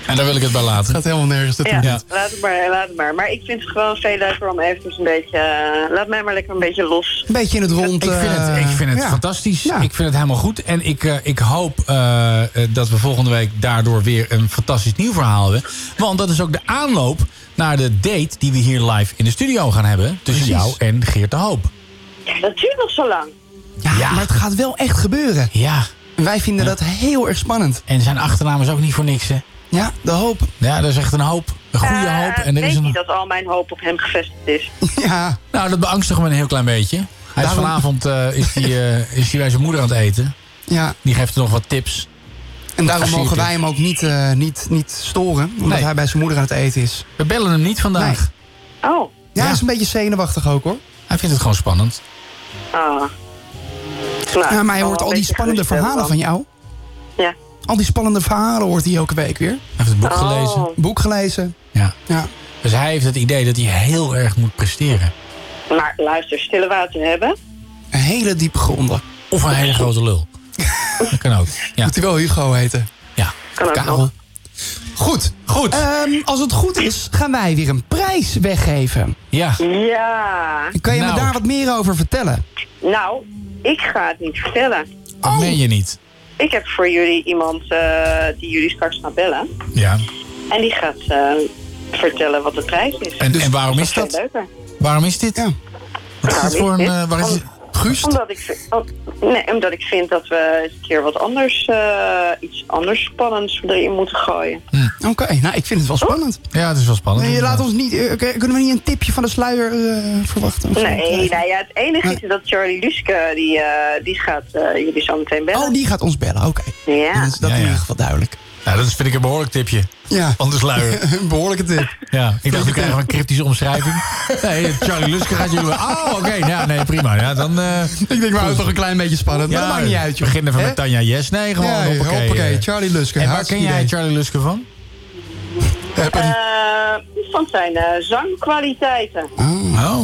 En daar wil ik het bij laten. gaat helemaal nergens naartoe. Ja, Ja. laat het maar, laat het maar. Maar ik vind het gewoon veel leuker om eventjes een beetje... eh, laat mij maar lekker een beetje los. Een beetje in het rond. Ik vind het, eh, ik vind het ja. fantastisch. Ja. Ik vind het helemaal goed. En ik, eh, ik hoop dat we volgende week daardoor weer een fantastisch nieuw verhaal hebben. Want dat is ook de aanloop naar de date die we hier live in de studio gaan hebben. Tussen Precies. jou en Geert de Hoop. Ja, dat duurt nog zo lang. Ja, Ja. maar het gaat wel echt gebeuren. Ja. En wij vinden dat heel erg spannend. En zijn achternaam is ook niet voor niks, hè? Ja, de hoop. Ja, dat is echt een hoop. Een goede Eh, hoop. En er weet is niet dat al mijn hoop op hem gevestigd is. Ja, Nou, dat beangstigt me een heel klein beetje. Hij is vanavond eh, is die, eh, is die bij zijn moeder aan het eten. ja. Die geeft er nog wat tips. En daarom mogen wij hem ook niet, eh, niet, niet storen. Omdat Nee. hij bij zijn moeder aan het eten is. We bellen hem niet vandaag. Oh, Ja, Ja. hij is een beetje zenuwachtig ook hoor. Hij vindt het gewoon spannend. ah. Nou, Ja, maar hij hoort al die spannende verhalen van jou. Ja. Al die spannende verhalen hoort hij elke week weer. Hij heeft het boek Oh. gelezen. Boek gelezen. Ja. Ja. Dus hij heeft het idee dat hij heel erg moet presteren. Maar luister, stille water hebben. Een hele diepe gronden. Of een hele grote lul. Dat kan ook. Ja. Moet hij wel Hugo heten. ja. Kan ook Karel. nog. Goed. Goed. Ehm, als het goed is, gaan wij weer een prijs weggeven. Ja. Ja. Kan je Nou. me daar wat meer over vertellen? Nou, ik ga het niet vertellen. Dat meen je niet. Ik heb voor jullie iemand eh, die jullie straks gaan bellen. Ja. En die gaat eh, vertellen wat de prijs is. En, en waarom is dat? leuker. Waarom is dit? Ja. Wat is Waarom dit voor een... is dit? eh, waar is het? Guust? Omdat ik, vind- oh, nee, omdat ik vind dat we eens een keer wat anders, eh, iets anders spannends erin moeten gooien. Oké, nou ik vind het wel spannend. Ja, het is wel spannend. Nee, je laat ons niet, eh, oké, kunnen we niet een tipje van de sluier eh, verwachten? Nee, nou ja, het enige is dat Charlie Luske, die, eh, die gaat eh, jullie zo meteen bellen. Oh, die gaat ons bellen, oké. Ja. Is dat Ja, in ieder geval duidelijk. Nou, dat is, vind ik een behoorlijk tipje. Ja, Van de sluier. een behoorlijke tip. Ja, ik dacht, we krijgen een cryptische omschrijving. Nee, Charlie Luske gaat jullie... Oh, oké. Ja, nee, prima. Ja, dan... eh Ik denk, we houden toch een klein beetje spannend. maar dat maakt niet uit, joh. Begin even Hè? met Tanja Yes. Nee, gewoon Ja, hoppakee. hoppakee. eh. Charlie Luske. En waar ken jij idee. Charlie Luske van? Eh, van zijn eh, zangkwaliteiten. Oh.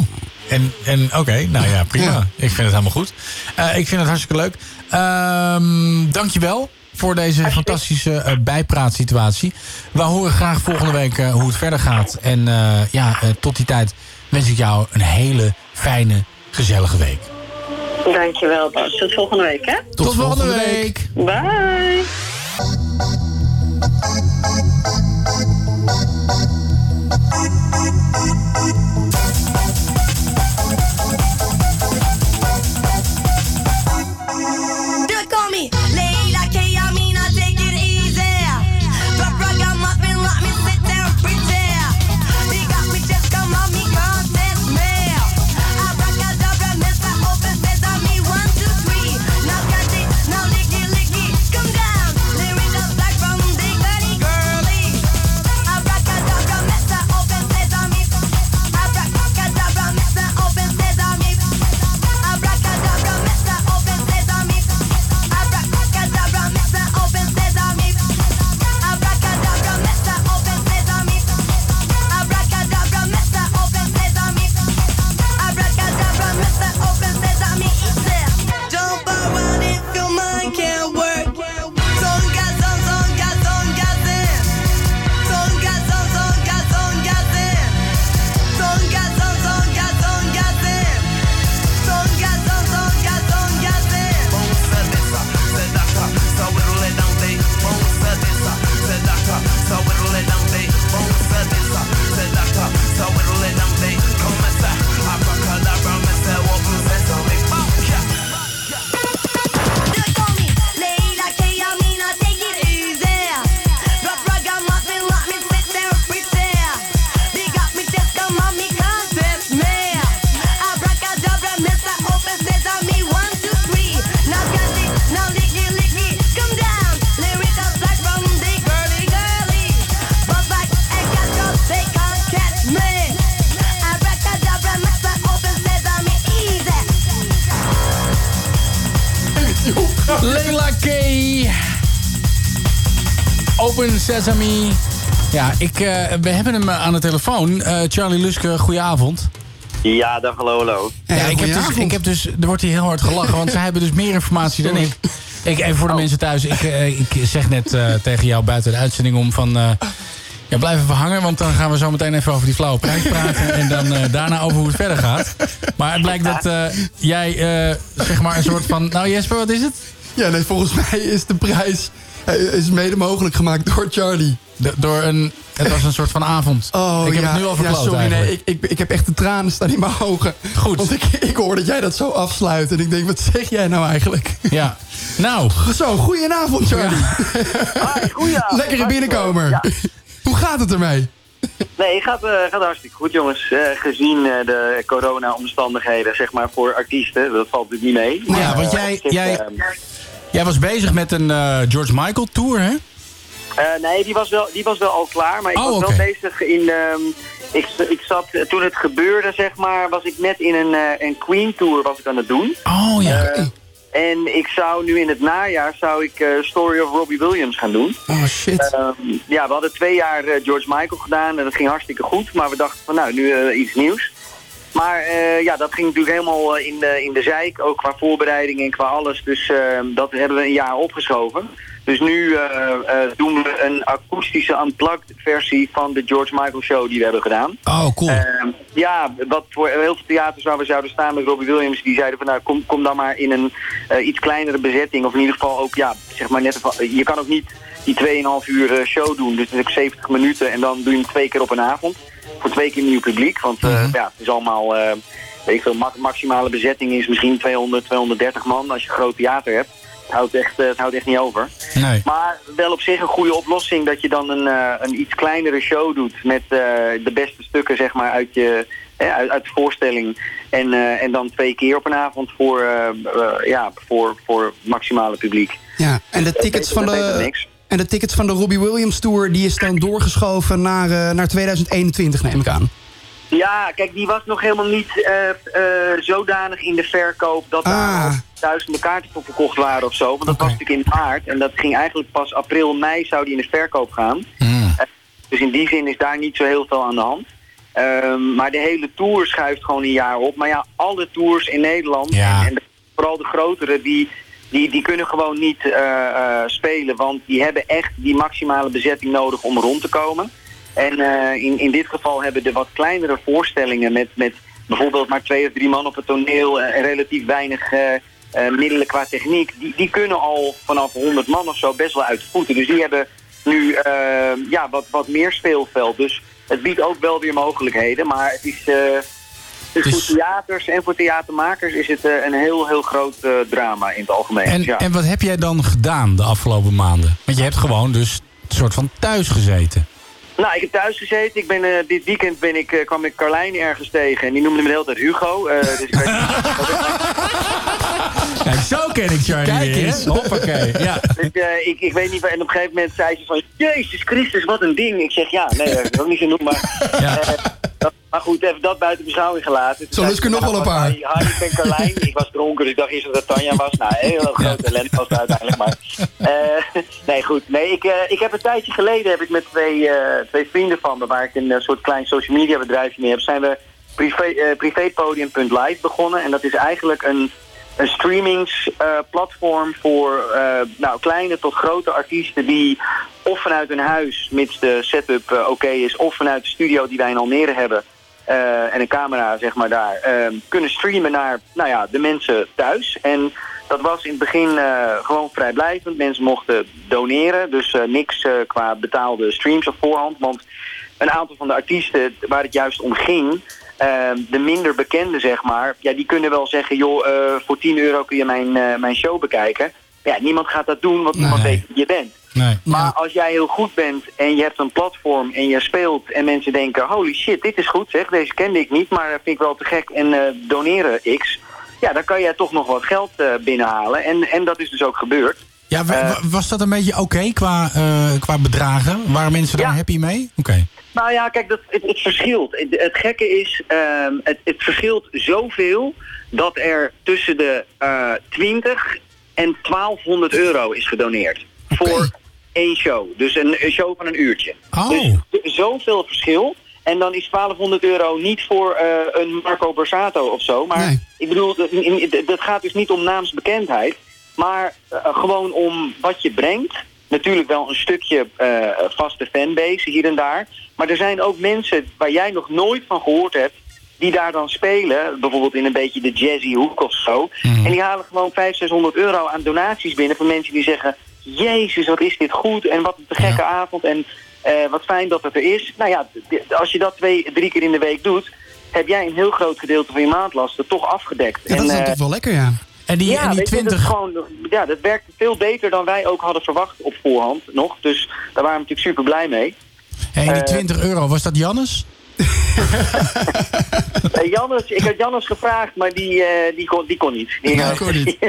En, en oké, nou ja, prima. Ja. Ik vind het helemaal goed. Eh, ik vind het hartstikke leuk. Ehm dankjewel voor deze fantastische eh, bijpraatsituatie. We horen graag volgende week eh, hoe het verder gaat. En eh, ja, tot die tijd wens ik jou een hele fijne, gezellige week. Dankjewel, Bas. Tot volgende week, hè? Tot, volgende week. Bye. Sesame. Ja, ik, eh, we hebben hem eh, aan de telefoon. Eh, Charlie Luske, goedenavond. Ja, dag, hallo, hallo. Ja, ik, heb dus, ik heb dus, er wordt hier heel hard gelachen, want zij hebben dus meer informatie dan ik. ik even voor de mensen thuis, ik, eh, ik zeg net eh, tegen jou buiten de uitzending om van... eh, ja, blijf even hangen, want dan gaan we zo meteen even over die flauwe prijs praten. en dan eh, daarna over hoe het verder gaat. Maar het blijkt dat eh, jij, eh, zeg maar, een soort van... Nou Jesper, wat is het? Ja, nee, volgens mij is de prijs is mede mogelijk gemaakt door Charlie. door een, het was een soort van avond. Oh, ik heb ja, het nu al ja, verklapt sorry, nee, ik, ik, ik heb echt de tranen staan in mijn ogen. Goed. Want ik, ik hoor dat jij dat zo afsluit. En ik denk, wat zeg jij nou eigenlijk? Ja. Nou. Zo, goedenavond Charlie. goedenavond. Lekkere binnenkomer. Hoe gaat het ermee? Nee, het gaat, eh, gaat hartstikke goed, jongens. Eh, gezien eh, de corona-omstandigheden, zeg maar, voor artiesten. Dat valt natuurlijk niet mee. Ja, Maar, want jij, jij, eh, jij was bezig met een eh, George Michael tour, hè? Eh, nee, die was, wel, die was wel al klaar, maar ik Oh, was wel bezig in... ehm, ik, ik zat, eh, toen het gebeurde, zeg maar, was ik net in een, een Queen Tour was ik aan het doen. Oh ja. En ik zou nu in het najaar zou ik Story of Robbie Williams gaan doen. Oh shit. Ehm, ja, we hadden twee jaar George Michael gedaan en dat ging hartstikke goed. Maar we dachten van nou, nu iets nieuws. Maar eh, ja, dat ging natuurlijk helemaal eh, in de, in de zeik, ook qua voorbereiding en qua alles. Dus ehm, dat hebben we een jaar opgeschoven. Dus nu eh, doen we een akoestische unplugged versie van de George Michael show die we hebben gedaan. Oh, cool. Ehm, ja, wat voor heel veel theaters waar we zouden staan met Robbie Williams, die zeiden van nou kom, kom dan maar in een iets kleinere bezetting. Of in ieder geval ook, ja, zeg maar net, je kan ook niet die 2,5 uur show doen. Dus het is ook 70 minuten en dan doe je hem twee keer op een avond. Voor twee keer nieuw publiek. Want eh, ja, het is allemaal, eh, weet ik veel, ma- maximale bezetting is misschien 200, 230 man als je een groot theater hebt. Het houdt echt, eh, het houdt echt niet over. Nee. Maar wel op zich een goede oplossing dat je dan een, eh, een iets kleinere show doet met eh, de beste stukken zeg maar uit, je, uit, uit de voorstelling. En, eh, en dan twee keer op een avond voor, ja, voor, voor het maximale publiek. Ja, en de tickets van dat beter dan de... En de tickets van de Robbie Williams Tour... die is dan doorgeschoven naar, eh, naar 2021, neem ik aan. Ja, kijk, die was nog helemaal niet eh, eh, zodanig in de verkoop dat daar al duizenden kaarten voor verkocht waren of zo. Want dat was natuurlijk in maart en dat ging eigenlijk pas april, mei zou die in de verkoop gaan. Hmm. Dus in die zin is daar niet zo heel veel aan de hand. Ehm, maar de hele tour schuift gewoon een jaar op. Maar ja, alle tours in Nederland, en, en de- vooral de grotere, die, die, die kunnen gewoon niet eh, eh, spelen. Want die hebben echt die maximale bezetting nodig om rond te komen. En eh, in, in dit geval hebben de wat kleinere voorstellingen met, met bijvoorbeeld maar twee of drie man op het toneel en relatief weinig middelen qua techniek, die, die kunnen al vanaf 100 man of zo best wel uit de voeten. Dus die hebben nu ja, wat, wat meer speelveld. Dus het biedt ook wel weer mogelijkheden, maar het is, is voor theaters en voor theatermakers is het eh, een heel, heel groot eh, drama in het algemeen. En, ja. en wat heb jij dan gedaan de afgelopen maanden? Want je hebt gewoon dus een soort van thuis gezeten. Nou, ik heb thuis gezeten. Ik ben, eh, dit weekend ben ik, eh, kwam ik Carlijn ergens tegen. En die noemde me de hele tijd Hugo. eh, dus ik weet Kijk, zo ken ik Charlie Kijk weer, eens. Hoppakee, ja. Dus, eh, ik, ik weet niet, en op een gegeven moment zei ze van... Jezus Christus, wat een ding. Ik zeg, ja, nee, dat is ook niet genoeg, maar... eh, dat- maar goed, even dat buiten beschouwing gelaten. Zo lust ik er nog wel een paar. Harry, en Carlijn. ik was dronken, dus ik dacht eerst dat het Tanja was. Nou, een heel groot talent was het uiteindelijk, maar... eh, nee, goed. Nee, ik, eh, ik heb een tijdje geleden heb ik met twee, eh, twee vrienden van me... waar ik een soort klein social media bedrijfje mee heb... zijn we privé, privépodium.live begonnen. En dat is eigenlijk een een streamingsplatform voor eh, nou, kleine tot grote artiesten die of vanuit hun huis, mits de setup eh, oké is, of vanuit de studio die wij in Almere hebben eh, en een camera zeg maar daar, eh, kunnen streamen naar nou ja, de mensen thuis. En dat was in het begin eh, gewoon vrijblijvend. Mensen mochten doneren, dus eh, niks eh, qua betaalde streams op voorhand. Want een aantal van de artiesten waar het juist om ging, eh, de minder bekende zeg maar, ja, die kunnen wel zeggen, joh, eh, voor 10 euro kun je mijn, eh, mijn show bekijken. Ja, niemand gaat dat doen, want niemand weet wie je bent. Nee. Maar als jij heel goed bent en je hebt een platform en je speelt en mensen denken, holy shit, dit is goed zeg, deze kende ik niet, maar vind ik wel te gek en eh, doneren x. Ja, dan kan jij toch nog wat geld eh, binnenhalen en, en dat is dus ook gebeurd. Ja, Eh, wa- was dat een beetje oké qua, eh, qua bedragen? Waren mensen daar happy mee? Oké. Nou ja, kijk, dat, het, het verschilt. Het, het gekke is, ehm, het, het verschilt zoveel dat er tussen de eh 20 en 1200 euro is gedoneerd. Voor één show. Dus een, een show van een uurtje. Oh. Dus zoveel verschil. En dan is 1200 euro niet voor eh, een Marco Borsato of zo. Maar ik bedoel, dat- dat gaat dus niet om naamsbekendheid. Maar eh, gewoon om wat je brengt. Natuurlijk wel een stukje eh, vaste fanbase hier en daar. Maar er zijn ook mensen waar jij nog nooit van gehoord hebt die daar dan spelen, bijvoorbeeld in een beetje de jazzy hoek of zo. En die halen gewoon 500, 600 euro aan donaties binnen van mensen die zeggen... Jezus, wat is dit goed en wat een gekke avond en eh, wat fijn dat het er is. Nou ja, als je dat twee, drie keer in de week doet... heb jij een heel groot gedeelte van je maandlasten toch afgedekt. Ja, dat is eh, toch wel lekker, ja. En die, ja, en die weet je, dat 20... is gewoon, ja, dat werkt veel beter dan wij ook hadden verwacht op voorhand nog. Dus daar waren we natuurlijk super blij mee. Hey, die eh, 20 euro, was dat Jannes? Eh, Jannes, ik had Jannes gevraagd, maar die, eh, die, kon, die kon niet. Die,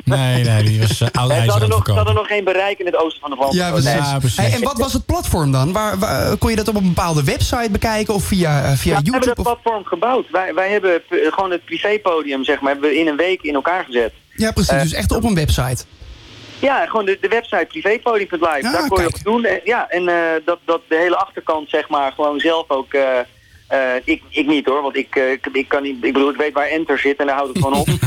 Nee, nee, die was uh, oud Ze hadden, nog, ze verkopen. hadden nog geen bereik in het oosten van de land. Ja, precies. Hey, en wat was het platform dan? Waar, waar- kon je dat op een bepaalde website bekijken of via, eh, via Ja, we hebben YouTube? dat platform gebouwd. Wij, wij hebben gewoon het privépodium, zeg maar, hebben we in een week in elkaar gezet. Ja, precies. Eh, dus echt op een website. Ja, gewoon de, de website privépodium.live. Ah, Daar kon je op doen. En, ja, en eh, dat, dat de hele achterkant, zeg maar, gewoon zelf ook... eh, ik, ik niet hoor, want ik, ik, ik kan niet... Ik bedoel, ik weet waar enter zit en daar houdt het gewoon op.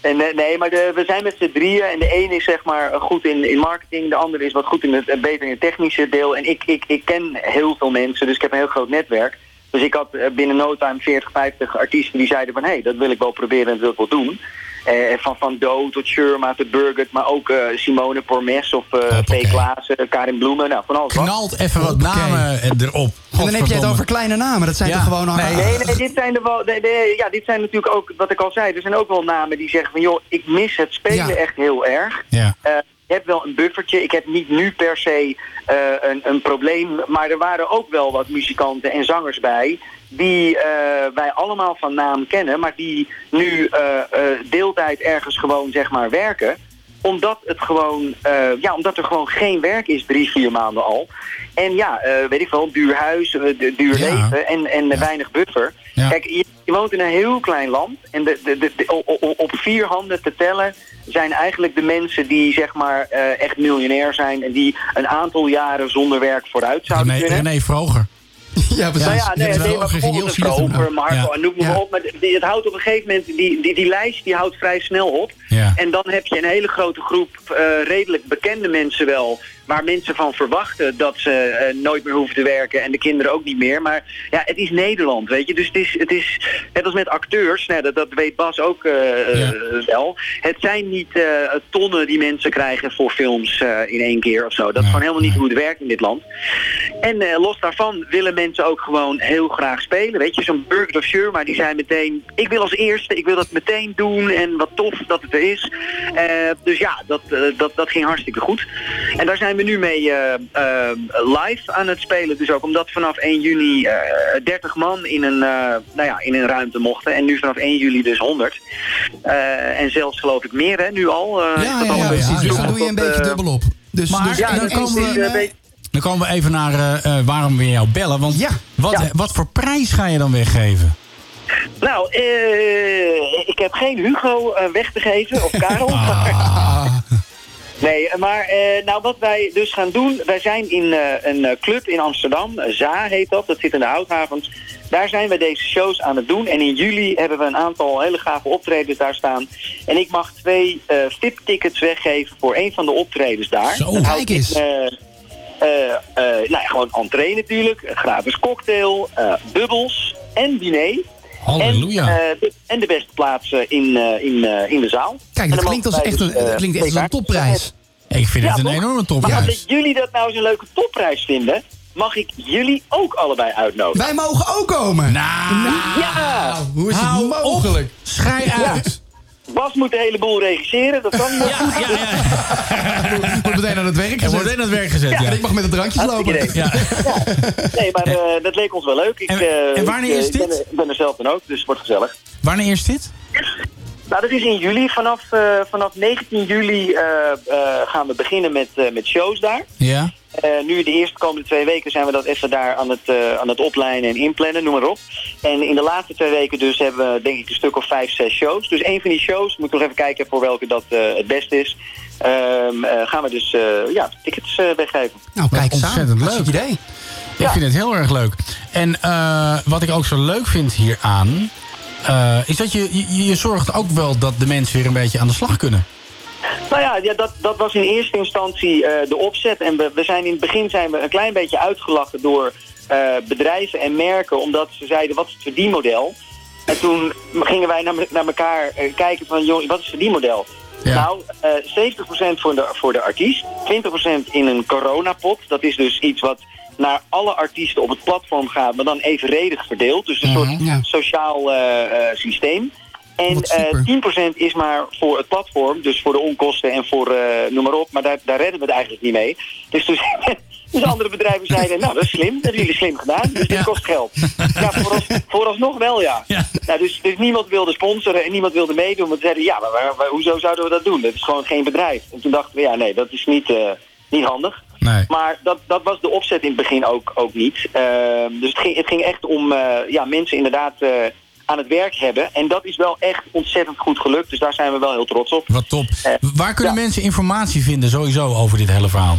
En, nee, maar de, we zijn met z'n drieën en de een is zeg maar goed in, in marketing, de andere is wat goed in het, beter in het technische deel. En ik, ik, ik ken heel veel mensen, dus ik heb een heel groot netwerk. Dus ik had binnen no time 40, 50 artiesten die zeiden van... hé, hey, dat wil ik wel proberen en dat wil ik wel doen. Eh, van Van Do tot Sherma tot Burgert, maar ook eh, Simone Pormes of eh P. Klaassen, Karin Bloemen. Nou, van alles wat. Knalt even wat namen erop. En dan heb je het over kleine namen. Dat zijn Ja, toch gewoon... nee. Nee, nee, dit zijn, er wel, de, de- ja, dit zijn natuurlijk ook, wat ik al zei, er zijn ook wel namen die zeggen van joh, ik mis het spelen Ja. echt heel erg. Ja. Ik heb wel een buffertje, ik heb niet nu per se eh, een, een probleem, maar er waren ook wel wat muzikanten en zangers bij die eh, wij allemaal van naam kennen, maar die nu eh, deeltijd ergens gewoon zeg maar werken omdat het gewoon, eh, ja, omdat er gewoon geen werk is drie, vier maanden al. En ja, eh, weet ik wel, duur huis, eh, du- duur Ja. leven en, en weinig buffer. Ja. Kijk, je, je woont in een heel klein land en de, de, de, op vier handen te tellen zijn eigenlijk de mensen die zeg maar echt miljonair zijn en die een aantal jaren zonder werk vooruit zouden René, kunnen. René Vroger. Ja, precies. Nou ja, nee, nee, maar bijvoorbeeld over Marco en noem maar op. Maar die- het houdt op een gegeven moment, die, die, die lijst die houdt vrij snel op. En dan heb je een hele grote groep eh, redelijk bekende mensen wel. Waar mensen van verwachten dat ze eh, nooit meer hoeven te werken. En de kinderen ook niet meer. Maar ja, het is Nederland, weet je. Dus het is, het is net als met acteurs. Nou, dat, dat weet Bas ook eh, Ja. eh, wel. Het zijn niet tonnen die mensen krijgen voor films in één keer of zo. Dat is gewoon helemaal niet hoe het werkt in dit land. En los daarvan willen mensen ook gewoon heel graag spelen. Weet je, zo'n Burger of Sherma, die zei meteen... ik wil als eerste, ik wil dat meteen doen en wat tof dat het er is. Dus ja, dat, dat, dat ging hartstikke goed. En daar zijn we nu mee eh, eh, live aan het spelen. Dus ook omdat vanaf 1 juni eh 30 man in een, eh, nou ja, in een ruimte mochten. En nu vanaf 1 juli dus 100. Eh, en zelfs geloof ik meer hè, nu al. eh, Ja, dat ja, al ja, een precies. beetje Dus dan doe je een beetje eh, dubbel op. Dus, Maar- dus Ja, dan dan komen we... we... Dan komen we even naar eh, eh, waarom we jou bellen. Want Ja. wat, Ja. wat voor prijs ga je dan weggeven? Nou, eh, ik heb geen Hugo eh, weg te geven, of Karel. Ah. Nee, maar eh, nou wat wij dus gaan doen, wij zijn in eh, een eh, club in Amsterdam, ZA heet dat, dat zit in de Houthavens. Daar zijn we deze shows aan het doen en in juli hebben we een aantal hele gave optredens daar staan. En ik mag twee eh VIP-tickets weggeven voor een van de optredens daar. Zo, Dat kijk eens. in, nou ja, gewoon entree natuurlijk, gratis cocktail, bubbels en diner. Halleluja. En, eh, de, en de beste plaatsen in, eh, in, eh, in de zaal. Kijk, dat klinkt als echt een, dus, dat eh, klinkt echt als een topprijs. Ik vind Ja, het een toch? enorme Maar topprijs. omdat jullie dat nou zo'n leuke topprijs vinden, mag ik jullie ook allebei uitnodigen. Wij mogen ook komen. Nou, Ja! Hoe is het mogelijk? Schij uit. Bas moet de hele boel regisseren, dat kan niet. Ja, ja, ja. Wordt meteen aan het werk Er wordt gezet. in het werk gezet, ja. En ik mag met de drankjes lopen. ja. Nee, maar eh, dat leek ons wel leuk. Ik, En- eh, en wanneer ik, is eh, ik ben, dit? ik ben er zelf dan ook, dus het wordt gezellig. Wanneer is dit? Nou, dat is in juli. Vanaf, eh, vanaf 19 juli eh, eh, gaan we beginnen met, eh, met shows daar. Ja. Eh, nu de eerste komende twee weken zijn we dat even daar aan het, eh, aan het oplijnen en inplannen, noem maar op. En in de laatste twee weken dus hebben we denk ik een stuk of vijf, zes shows. Dus één van die shows, moet ik nog even kijken voor welke dat eh, het beste is. ehm, eh, gaan we dus eh, ja, tickets eh, weggeven. Nou, kijk. Ontzettend leuk. Idee. Ik vind het heel erg leuk. En eh, wat ik ook zo leuk vind hieraan... eh is dat je, je, je zorgt ook wel dat de mensen weer een beetje aan de slag kunnen. Nou ja, ja dat, dat was in eerste instantie eh, de opzet. En we, we zijn in het begin zijn we een klein beetje uitgelachen door eh, bedrijven en merken. Omdat ze zeiden, wat is het verdienmodel? En toen gingen wij naar, naar elkaar kijken van, joh, wat is het verdienmodel? Nou, eh 70% voor de, voor de artiest, 20% in een coronapot. Dat is dus iets wat naar alle artiesten op het platform gaat, maar dan evenredig verdeeld. Dus een Mhm, soort ja. sociaal eh, eh, systeem. En Wat eh super. 10% is maar voor het platform, dus voor de onkosten en voor noem maar op. Maar daar, daar redden we het eigenlijk niet mee. Dus, dus, dus andere bedrijven zeiden, nou dat is slim, dat hebben jullie slim gedaan, dus dit Ja. kost geld. Ja, voorals, vooralsnog wel ja. Ja. Nou, dus, dus niemand wilde sponsoren en niemand wilde meedoen. Want ze zeiden, ja, maar hoezo zouden we dat doen? Dat is gewoon geen bedrijf. En toen dachten we, ja nee, dat is niet, niet handig. Nee. Maar dat, dat was de opzet in het begin ook, ook niet. Ehm, dus het ging, het ging echt om eh, ja, mensen inderdaad eh, aan het werk hebben. En dat is wel echt ontzettend goed gelukt. Dus daar zijn we wel heel trots op. Wat top. Eh, Waar kunnen ja. mensen informatie vinden sowieso over dit hele verhaal?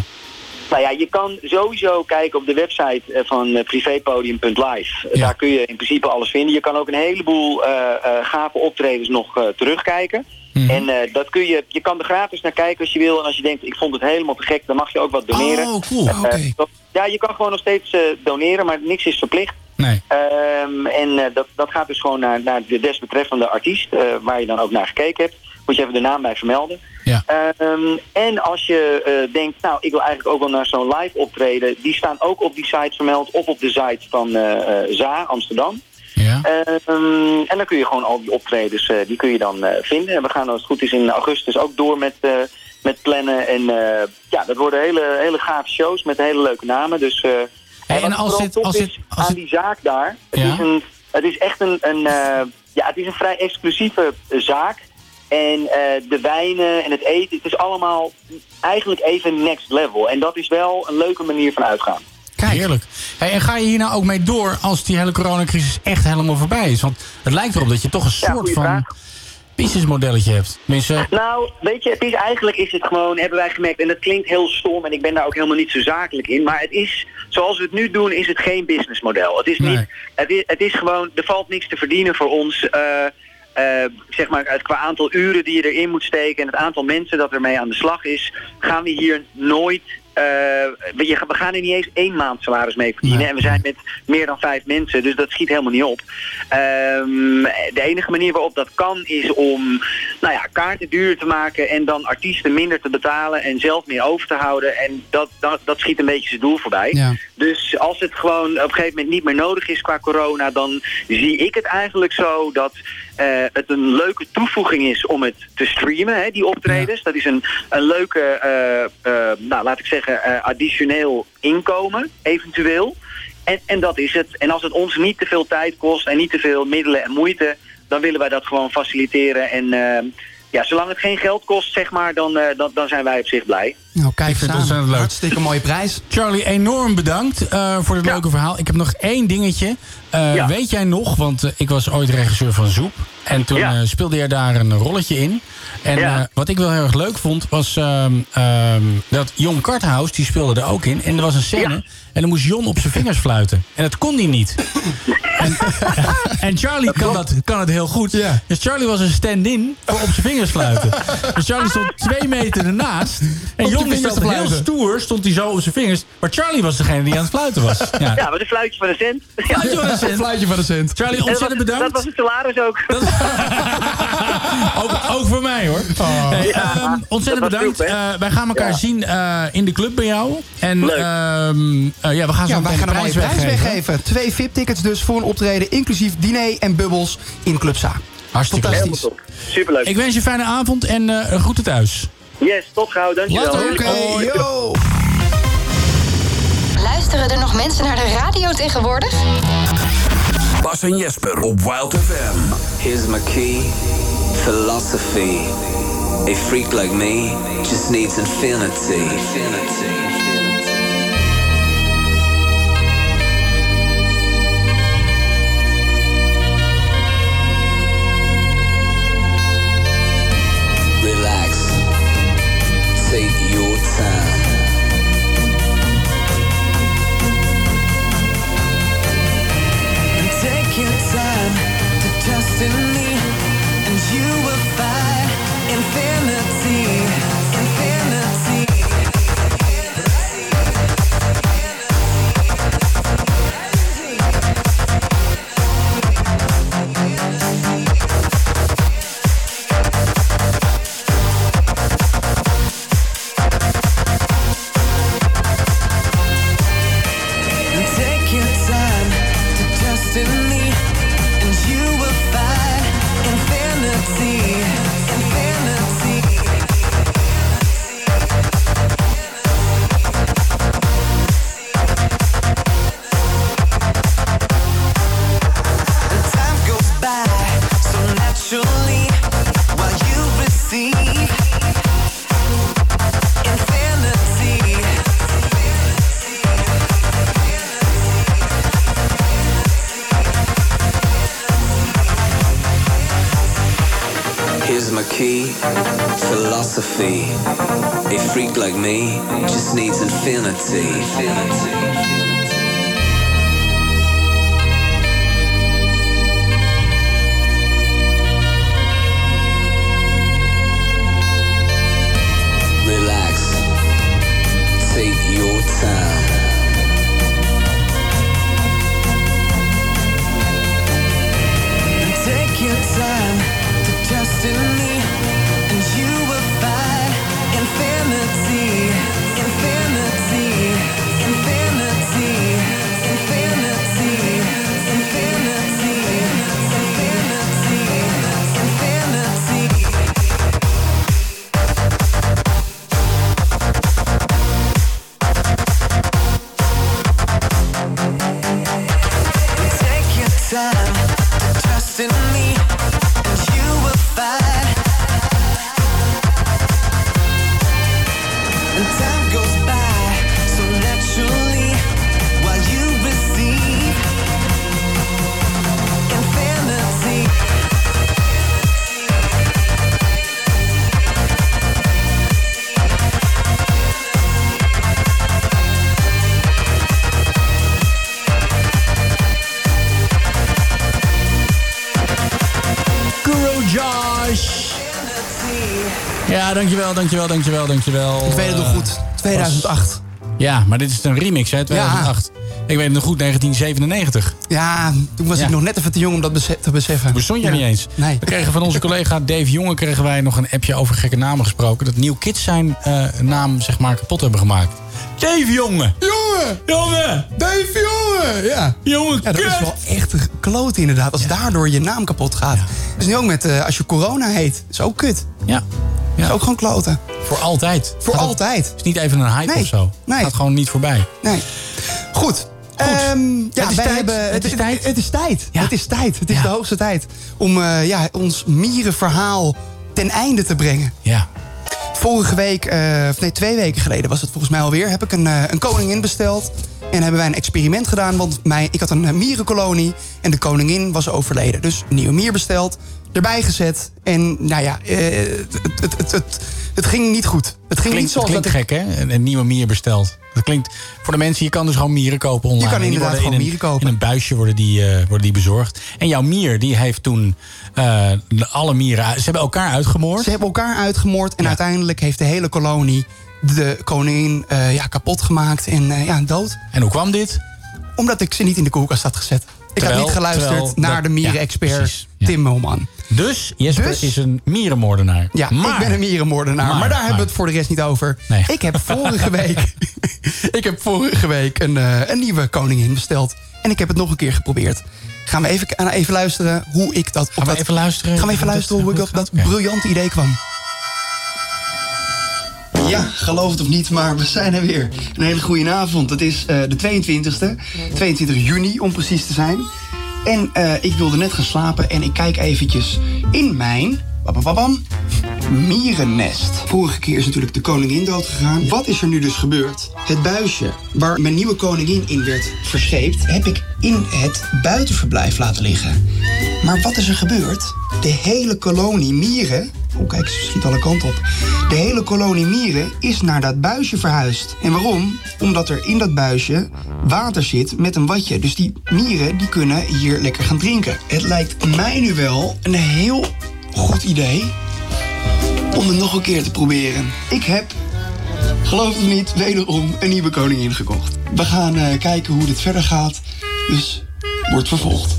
Nou ja, je kan sowieso kijken op de website van privépodium.live. Ja. Daar kun je in principe alles vinden. Je kan ook een heleboel eh, gave optredens nog eh, Mhm. En eh, dat kun je, je kan er gratis naar kijken als je wil. En als je denkt, ik vond het helemaal te gek, dan mag je ook wat doneren. Oh, cool. Eh, dat- ja, je kan gewoon nog steeds eh, doneren, maar niks is verplicht. Nee. Ehm, en dat, dat gaat dus gewoon naar, naar de desbetreffende artiest, waar je dan ook naar gekeken hebt. Moet je even de naam bij vermelden. Ja. Ehm, en als je denkt, nou, ik wil eigenlijk ook wel naar zo'n live optreden, die staan ook op die site vermeld of op de site van ZA Amsterdam. Ehm, en dan kun je gewoon al die optredens, eh, die kun je dan eh, vinden. En we gaan als het goed is in augustus ook door met, eh, met plannen. En ja, dat worden hele, hele gave shows met hele leuke namen. Dus, wat en als dit- tof als is dit- als aan het- die zaak daar, het, Ja. is, een, het is echt een, een, ja, het is een vrij exclusieve zaak. En de wijnen en het eten, het is allemaal eigenlijk even next level. En dat is wel een leuke manier van uitgaan. Heerlijk. Hey, en ga je hier nou ook mee door als die hele coronacrisis echt helemaal voorbij is? Want het lijkt erop dat je toch een soort van vraag. businessmodelletje hebt. Tenminste, Nou, weet je, het is eigenlijk is het gewoon, hebben wij gemerkt, en dat klinkt heel stom en ik ben daar ook helemaal niet zo zakelijk in, maar het is, zoals we het nu doen, is het geen businessmodel. Het is Nee. niet, het is, het is gewoon, er valt niks te verdienen voor ons, eh, eh, zeg maar, qua aantal uren die je erin moet steken en het aantal mensen dat ermee aan de slag is, gaan we hier nooit je- we gaan er niet eens één maand salaris mee verdienen. En we zijn met meer dan vijf mensen, dus dat schiet helemaal niet op. Ehm, de enige manier waarop dat kan is om nou ja, kaarten duurder te maken en dan artiesten minder te betalen en zelf meer over te houden. En dat, dat, dat schiet een beetje zijn doel voorbij. Ja. Dus als het gewoon op een gegeven moment niet meer nodig is qua corona, dan zie ik het eigenlijk zo dat eh, het een leuke toevoeging is om het te streamen, hè, die optredens. Dat is een, een leuke, eh, eh, nou laat ik zeggen, eh, additioneel inkomen, eventueel. En, en dat is het. En als het ons niet te veel tijd kost en niet te veel middelen en moeite, dan willen wij dat gewoon faciliteren. En eh, ja, zolang het geen geld kost, zeg maar, dan, eh, dan, dan zijn wij op zich blij. Nou, kijk Ik vind het eens aan. ontzettend leuk. Hartstikke mooie prijs. Charlie, enorm bedankt eh, voor dit Ja. leuke verhaal. Ik heb nog één dingetje. Eh, Ja. Weet jij nog, want eh, ik was ooit regisseur van Zoep. En toen Ja. eh, speelde jij daar een rolletje in. En Ja. eh, wat ik wel heel erg leuk vond, was ehm, ehm, dat Jon Karthaus, die speelde er ook in. En er was een scène, Ja. en dan moest Jon op zijn vingers fluiten. En dat kon hij niet. en, en Charlie kan, dat, kan het heel goed. Ja. Dus Charlie was een stand-in voor op zijn vingers fluiten. dus Charlie stond twee meter ernaast. En Jon te heel stoer, stond hij zo op zijn vingers. Maar Charlie was degene die aan het fluiten was. Ja. Ja, met een fluitje van een cent. Ja. Fluitje van een fluitje van de cent. Charlie, En dat was- ontzettend bedankt. Dat was het salaris ook. ook, ook voor mij hoor. Hey, Ja, ehm, ontzettend bedankt. Eh, wij gaan elkaar Ja. zien eh, in de club bij jou. En Leuk. ehm, eh, ja, we gaan zo Ja, wij meteen gaan de een mooie prijs prijs weggeven. Twee VIP-tickets dus voor een optreden, inclusief diner en bubbels in Club Sa. Hartstikke top. Superleuk. Ik wens je een fijne avond en eh groeten thuis. Yes, tot gauw. Dankjewel. Later. Oké, Hoi. yo! Luisteren er nog mensen naar de radio tegenwoordig? Bas en Jesper op Wild FM. Here's my key, philosophy. A freak like me just needs infinity. Relax. To trust in me, and you will dankjewel, dankjewel, dankjewel. Ik weet het nog Eh, goed. 2008. Ja, maar dit is een remix, hè? 2008. Ik weet het nog goed, 1997. Ja, toen was Ja. ik nog net even te jong om dat te beseffen. Bestond jij Ja. niet eens? Nee. We kregen van onze collega Dave Jonge kregen wij nog een appje over gekke namen gesproken. Dat Nieuw Kids zijn eh, naam zeg maar kapot hebben gemaakt. Dave Jonge! Jongen! Jongen! Dave Jongen! Ja. Jongen, Ja, dat is wel echt een kloot inderdaad. Als daardoor je naam kapot gaat. Dus nu ook met eh, als je corona heet. is ook kut. Ja. Is ook gewoon kloten. Voor altijd. Voor Gaat altijd. Het is niet even een hype Nee. of zo. Nee. Het gaat gewoon niet voorbij. Nee. Goed. Ehm, ja, Het is wij tijd. hebben, Het is tijd. Het is tijd. Ja. Het is tijd. Het is Ja. de hoogste tijd om eh, ja, ons mierenverhaal ten einde te brengen. Ja. Vorige week, of nee, twee weken geleden was het volgens mij alweer, heb ik een, eh, een koningin besteld. En hebben wij een experiment gedaan, want mij, ik had een mierenkolonie en de koningin was overleden. Dus een nieuwe mier besteld, erbij gezet. En nou ja, eh, het, het, het, het, het ging niet goed. Het ging Klinkt, niet zoals klinkt dat ik- gek, hè? Een, een nieuwe mier besteld. Dat klinkt voor de mensen, je kan dus gewoon mieren kopen online. kan En die inderdaad gewoon in mieren kopen. In een buisje worden die, eh, worden die bezorgd. En jouw mier, die heeft toen eh, de- alle mieren... Ze hebben elkaar uitgemoord. Ze hebben elkaar uitgemoord en uiteindelijk heeft de hele kolonie de koningin ja, kapot gemaakt en ja, dood. En hoe kwam dit? Omdat ik ze niet in de koelkast had gezet. Ik Terwijl- had niet geluisterd naar de ja, mierenexpert Tim Moman. Dus Jesper Dus- is een mierenmoordenaar. Ja, maar, ik ben een mierenmoordenaar. Maar, Maar- daar hebben we het voor de rest niet over. Nee. Ik heb vorige week, ik heb vorige week een, eh, een nieuwe koningin besteld. En ik heb het nog een keer geprobeerd. Gaan we even, eh, even luisteren hoe ik dat... op Gaan we dat even luisteren? Gaan we even hoe luisteren hoe ik op dat briljante idee kwam. Ja, geloof het of niet, maar we zijn er weer. Een hele goede avond. Het is eh, de 22e, 22 juni om precies te zijn. En eh, ik wilde net gaan slapen en ik kijk eventjes in mijn... Babababam, mierennest. Vorige keer is natuurlijk de koningin doodgegaan. Wat is er nu dus gebeurd? Het buisje waar mijn nieuwe koningin in werd verscheept... heb ik in het buitenverblijf laten liggen. Maar wat is er gebeurd? De hele kolonie mieren Oh, kijk, ze schiet alle kanten op. De hele kolonie mieren is naar dat buisje verhuisd. En waarom? Omdat er in dat buisje water zit met een watje. Dus die mieren die kunnen hier lekker gaan drinken. Het lijkt mij nu wel een heel goed idee om het nog een keer te proberen. Ik heb, geloof het niet, wederom een nieuwe koningin gekocht. We gaan eh, kijken hoe dit verder gaat. Dus wordt vervolgd.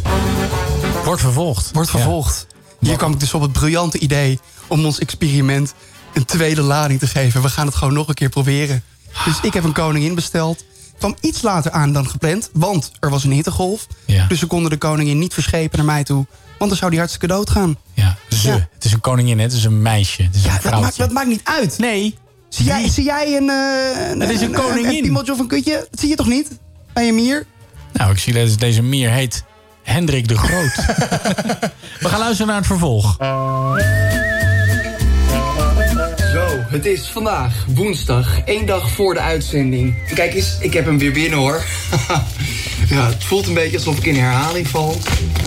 Wordt vervolgd. Wordt vervolgd. Hier kwam ik dus op het briljante idee om ons experiment een tweede lading te geven. We gaan het gewoon nog een keer proberen. Dus ik heb een koningin besteld. Kwam iets later aan dan gepland, want er was een hittegolf. Dus ze konden de koningin niet verschepen naar mij toe. Want dan zou die hartstikke doodgaan. Ja, ze. Het is een koningin, hè? het is een meisje. Het is een Dat maakt, dat maakt niet uit. Nee. Zie jij, zie jij een, een... Het is een koningin. Een piemeltje of een kutje? Dat zie je toch niet? Bij een mier? Nou, ik zie dat deze mier heet Hendrik de Groot. We gaan luisteren naar het vervolg. Het is vandaag woensdag, één dag voor de uitzending. Kijk eens, ik heb hem weer binnen hoor. ja, het voelt een beetje alsof ik in herhaling val.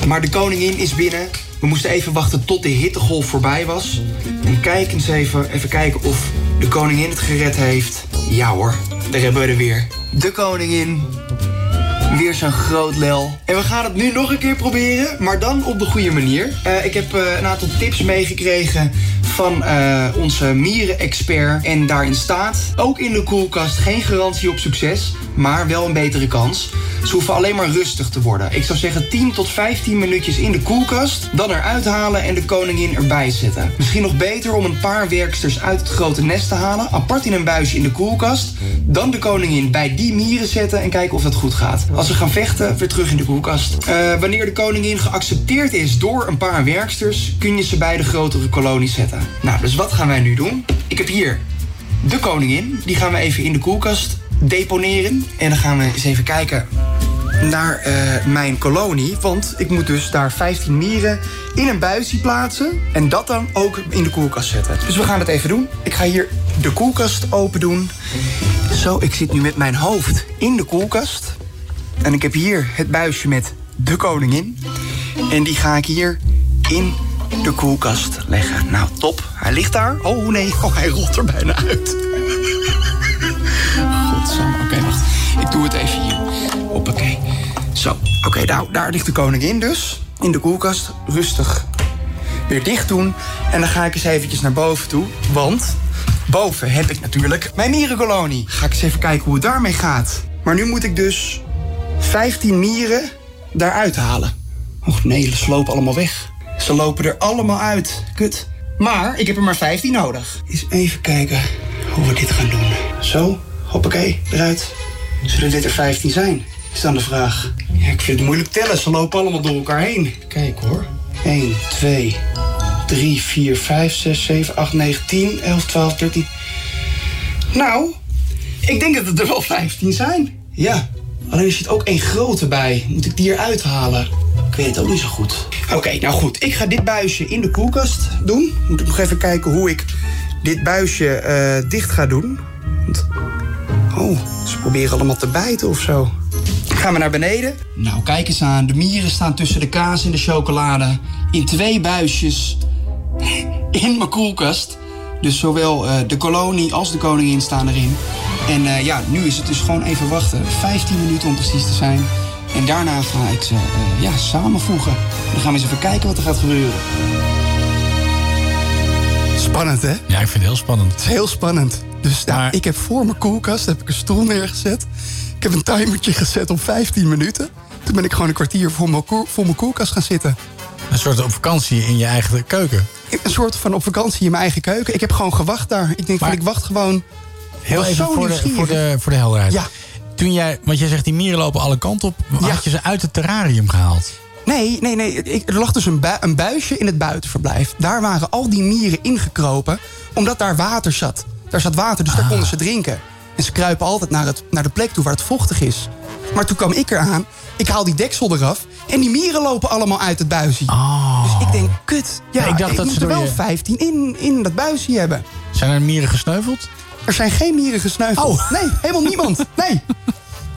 Maar de koningin is binnen. We moesten even wachten tot de hittegolf voorbij was. En kijk eens even, even kijken of de koningin het gered heeft. Ja hoor, daar hebben we er weer. De koningin. Weer zo'n groot lel. En we gaan het nu nog een keer proberen, maar dan op de goede manier. Eh, ik heb eh, een aantal tips meegekregen van eh, onze mieren-expert. En daarin staat, ook in de koelkast geen garantie op succes, maar wel een betere kans. Ze hoeven alleen maar rustig te worden. Ik zou zeggen 10 tot 15 minuutjes in de koelkast, dan eruit halen en de koningin erbij zetten. Misschien nog beter om een paar werksters uit het grote nest te halen, apart in een buisje in de koelkast, dan de koningin bij die mieren zetten en kijken of dat goed gaat. Als ze gaan vechten, weer terug in de koelkast. Eh, wanneer de koningin geaccepteerd is door een paar werksters, kun je ze bij de grotere kolonie zetten. Nou, dus wat gaan wij nu doen? Ik heb hier de koningin. Die gaan we even in de koelkast deponeren. En dan gaan we eens even kijken naar eh, mijn kolonie. Want ik moet dus daar 15 mieren in een buisje plaatsen. En dat dan ook in de koelkast zetten. Dus we gaan het even doen. Ik ga hier de koelkast open doen. Zo, ik zit nu met mijn hoofd in de koelkast. En ik heb hier het buisje met de koningin. En die ga ik hier in de koelkast leggen. Nou, top. Hij ligt daar. Oh nee, oh, hij rolt er bijna uit. Godsamme. Oké, wacht. Ik doe het even hier. Hoppakee. Zo, oké, nou, daar ligt de koningin dus. In de koelkast. Rustig. Weer dicht doen. En dan ga ik eens eventjes naar boven toe. Want boven heb ik natuurlijk mijn mierenkolonie. Ga ik eens even kijken hoe het daarmee gaat. Maar nu moet ik dus 15 mieren daaruit halen. Och nee, ze lopen allemaal weg. Ze lopen er allemaal uit. Kut. Maar ik heb er maar 15 nodig. Eens even kijken hoe we dit gaan doen. Zo, hoppakee, eruit. Zullen dit er 15 zijn? Is dan de vraag. Ja, ik vind het moeilijk tellen. Ze lopen allemaal door elkaar heen. Kijk hoor. 1, 2, 3, 4, 5, 6, 7, 8, 9, 10, 11, 12, 13. Nou, ik denk dat het er wel 15 zijn. Ja, alleen er zit ook één grote bij. Moet ik die eruit halen? Ik weet het ook niet zo goed. Oké, nou goed. Ik ga dit buisje in de koelkast doen. Moet ik nog even kijken hoe ik dit buisje eh, dicht ga doen. Want, oh, ze proberen allemaal te bijten of zo. Gaan we naar beneden. Nou, kijk eens aan. De mieren staan tussen de kaas en de chocolade. In twee buisjes. In mijn koelkast. Dus zowel eh, de kolonie als de koningin staan erin. En eh, ja, nu is het dus gewoon even wachten. 15 minuten om precies te zijn. En daarna ga ik ze eh, ja, samenvoegen. Dan gaan we eens even kijken wat er gaat gebeuren. Spannend, hè? Ja, ik vind het heel spannend. Het is heel spannend. Dus nou, ik heb voor mijn koelkast heb ik een stoel neergezet. Ik heb een timertje gezet op 15 minuten. Toen ben ik gewoon een kwartier voor mijn, koel- voor mijn koelkast gaan zitten. Een soort op vakantie in je eigen keuken. Een soort van op vakantie in mijn eigen keuken. Ik heb gewoon gewacht daar. Ik denk van, ik wacht gewoon. Heel even zo voor de, voor, de, voor de helderheid. Ja. Toen jij, want jij zegt die mieren lopen alle kanten op. Had je ze uit het terrarium gehaald? Nee, nee, nee. Ik, er lag dus een, bui- een buisje in het buitenverblijf. Daar waren al die mieren ingekropen, omdat daar water zat. Daar zat water, dus daar konden ze drinken. En ze kruipen altijd naar, het, naar de plek toe waar het vochtig is. Maar toen kwam ik eraan, ik haal die deksel eraf... en die mieren lopen allemaal uit het buisje. Dus ik denk, kut. Ja, ik dacht dat moet ze er wel je- 15 in, in dat buisje hebben. Zijn er mieren gesneuveld? Er zijn geen mieren gesneuveld. Oh. Nee, helemaal niemand. Nee.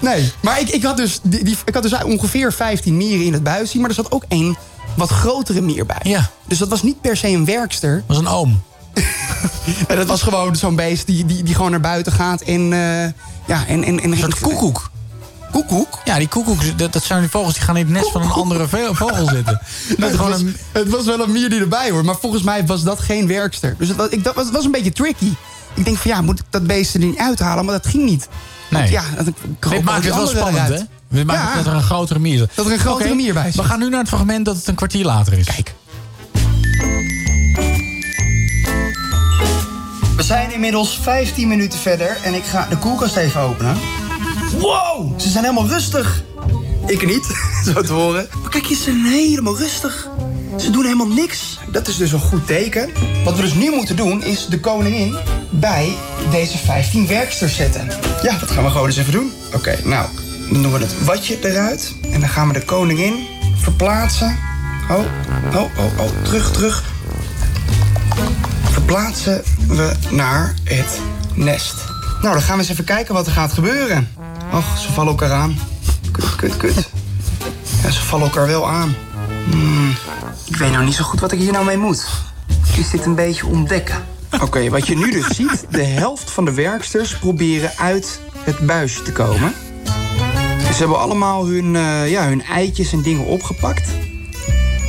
Nee, maar ik, ik, had dus, die, die- ik had dus ongeveer 15 mieren in het buisje... maar er zat ook één wat grotere mier bij. Ja. Dus dat was niet per se een werkster. was een oom. En dat was gewoon zo'n beest die, die, die gewoon naar buiten gaat en... eh, ja, en, en, en Een soort koekoek. Koekoek? Ja, die koekoek, dat, dat zijn die vogels die gaan in het nest van een andere vogel zitten. Dat het, gewoon was, een, het was wel een mier die erbij hoort. Maar volgens mij was dat geen werkster. Dus het was, ik, dat was, het was een beetje tricky. Ik denk van ja, moet ik dat beest er niet uithalen? Maar dat ging niet. Want Nee. ja, dat, ik Dit maakt het wel spannend, hè? We maken Ja. dat er een grotere mier zit. Dat er een grotere mier bij zit. We gaan nu naar het fragment dat het een kwartier later is. Kijk. We zijn inmiddels 15 minuten verder en ik ga de koelkast even openen. Wow, ze zijn helemaal rustig. Ik niet, zo te horen. Maar kijk, ze zijn helemaal rustig. Ze doen helemaal niks. Dat is dus een goed teken. Wat we dus nu moeten doen, is de koningin bij deze 15 werksters zetten. Ja, dat gaan we gewoon eens even doen. Oké, nou, dan doen we het watje eruit. En dan gaan we de koningin verplaatsen. Oh, oh, oh, oh, terug, terug verplaatsen we naar het nest. Nou, dan gaan we eens even kijken wat er gaat gebeuren. Och, ze vallen elkaar aan. Kut, kut, kut. Ja, ze vallen elkaar wel aan. Hmm, ik weet nou niet zo goed wat ik hier nou mee moet. Is dit een beetje ontdekken? Oké, wat je nu dus ziet, de helft van de werksters proberen uit het buisje te komen. Ze hebben allemaal hun, eh, ja, hun eitjes en dingen opgepakt.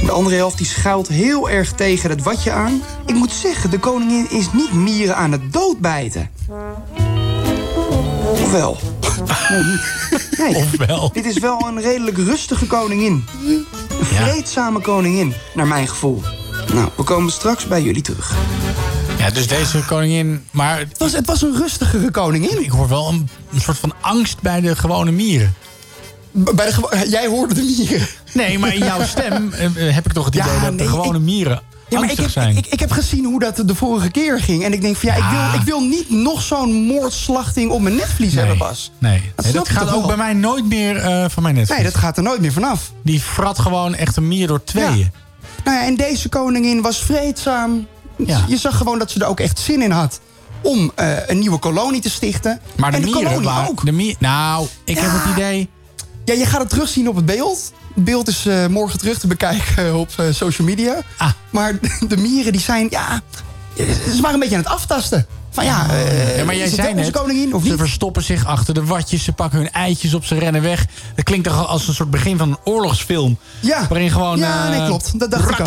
De andere helft die schuilt heel erg tegen het watje aan. Ik moet zeggen, de koningin is niet mieren aan het doodbijten. Of wel? Nee, niet. Nee. Ofwel. Dit is wel een redelijk rustige koningin. Een vreedzame koningin, naar mijn gevoel. Nou, we komen straks bij jullie terug. Ja, dus deze koningin... Maar Het was, het was een rustigere koningin. ik hoor wel een, een soort van angst bij de gewone mieren. Bij de gewo- jij hoorde de mieren. Nee, maar in jouw stem eh, heb ik toch het idee Ja, dat de gewone mieren Ja, maar ik heb, zijn. ik, ik heb gezien hoe dat de vorige keer ging. En ik denk van ja, ik, wil, ik wil niet nog zo'n moordslachting op mijn netvlies hebben, Bas. Nee, Dat nee, dat, gaat ook bij mij nooit meer eh, van mijn net. Nee, dat gaat er nooit meer vanaf. Die frat gewoon echt een mier door tweeën. Nou ja, en deze koningin was vreedzaam. Ja. Je zag gewoon dat ze er ook echt zin in had om eh, een nieuwe kolonie te stichten. Maar de en de mieren kolonie waren... ook. De mier, nou, ik heb het idee... Ja, je gaat het terugzien op het beeld. Beeld is eh, morgen terug te bekijken op eh, social media. Ah. Maar de mieren die zijn, ja, ze waren een beetje aan het aftasten. Van ja, eh, Ja, maar jij zei net, koningin of ze niet? verstoppen zich achter de watjes, ze pakken hun eitjes op, ze rennen weg. Dat klinkt toch als een soort begin van een oorlogsfilm. Ja. Waarin gewoon... Ja, nee, klopt. Dat dacht ik.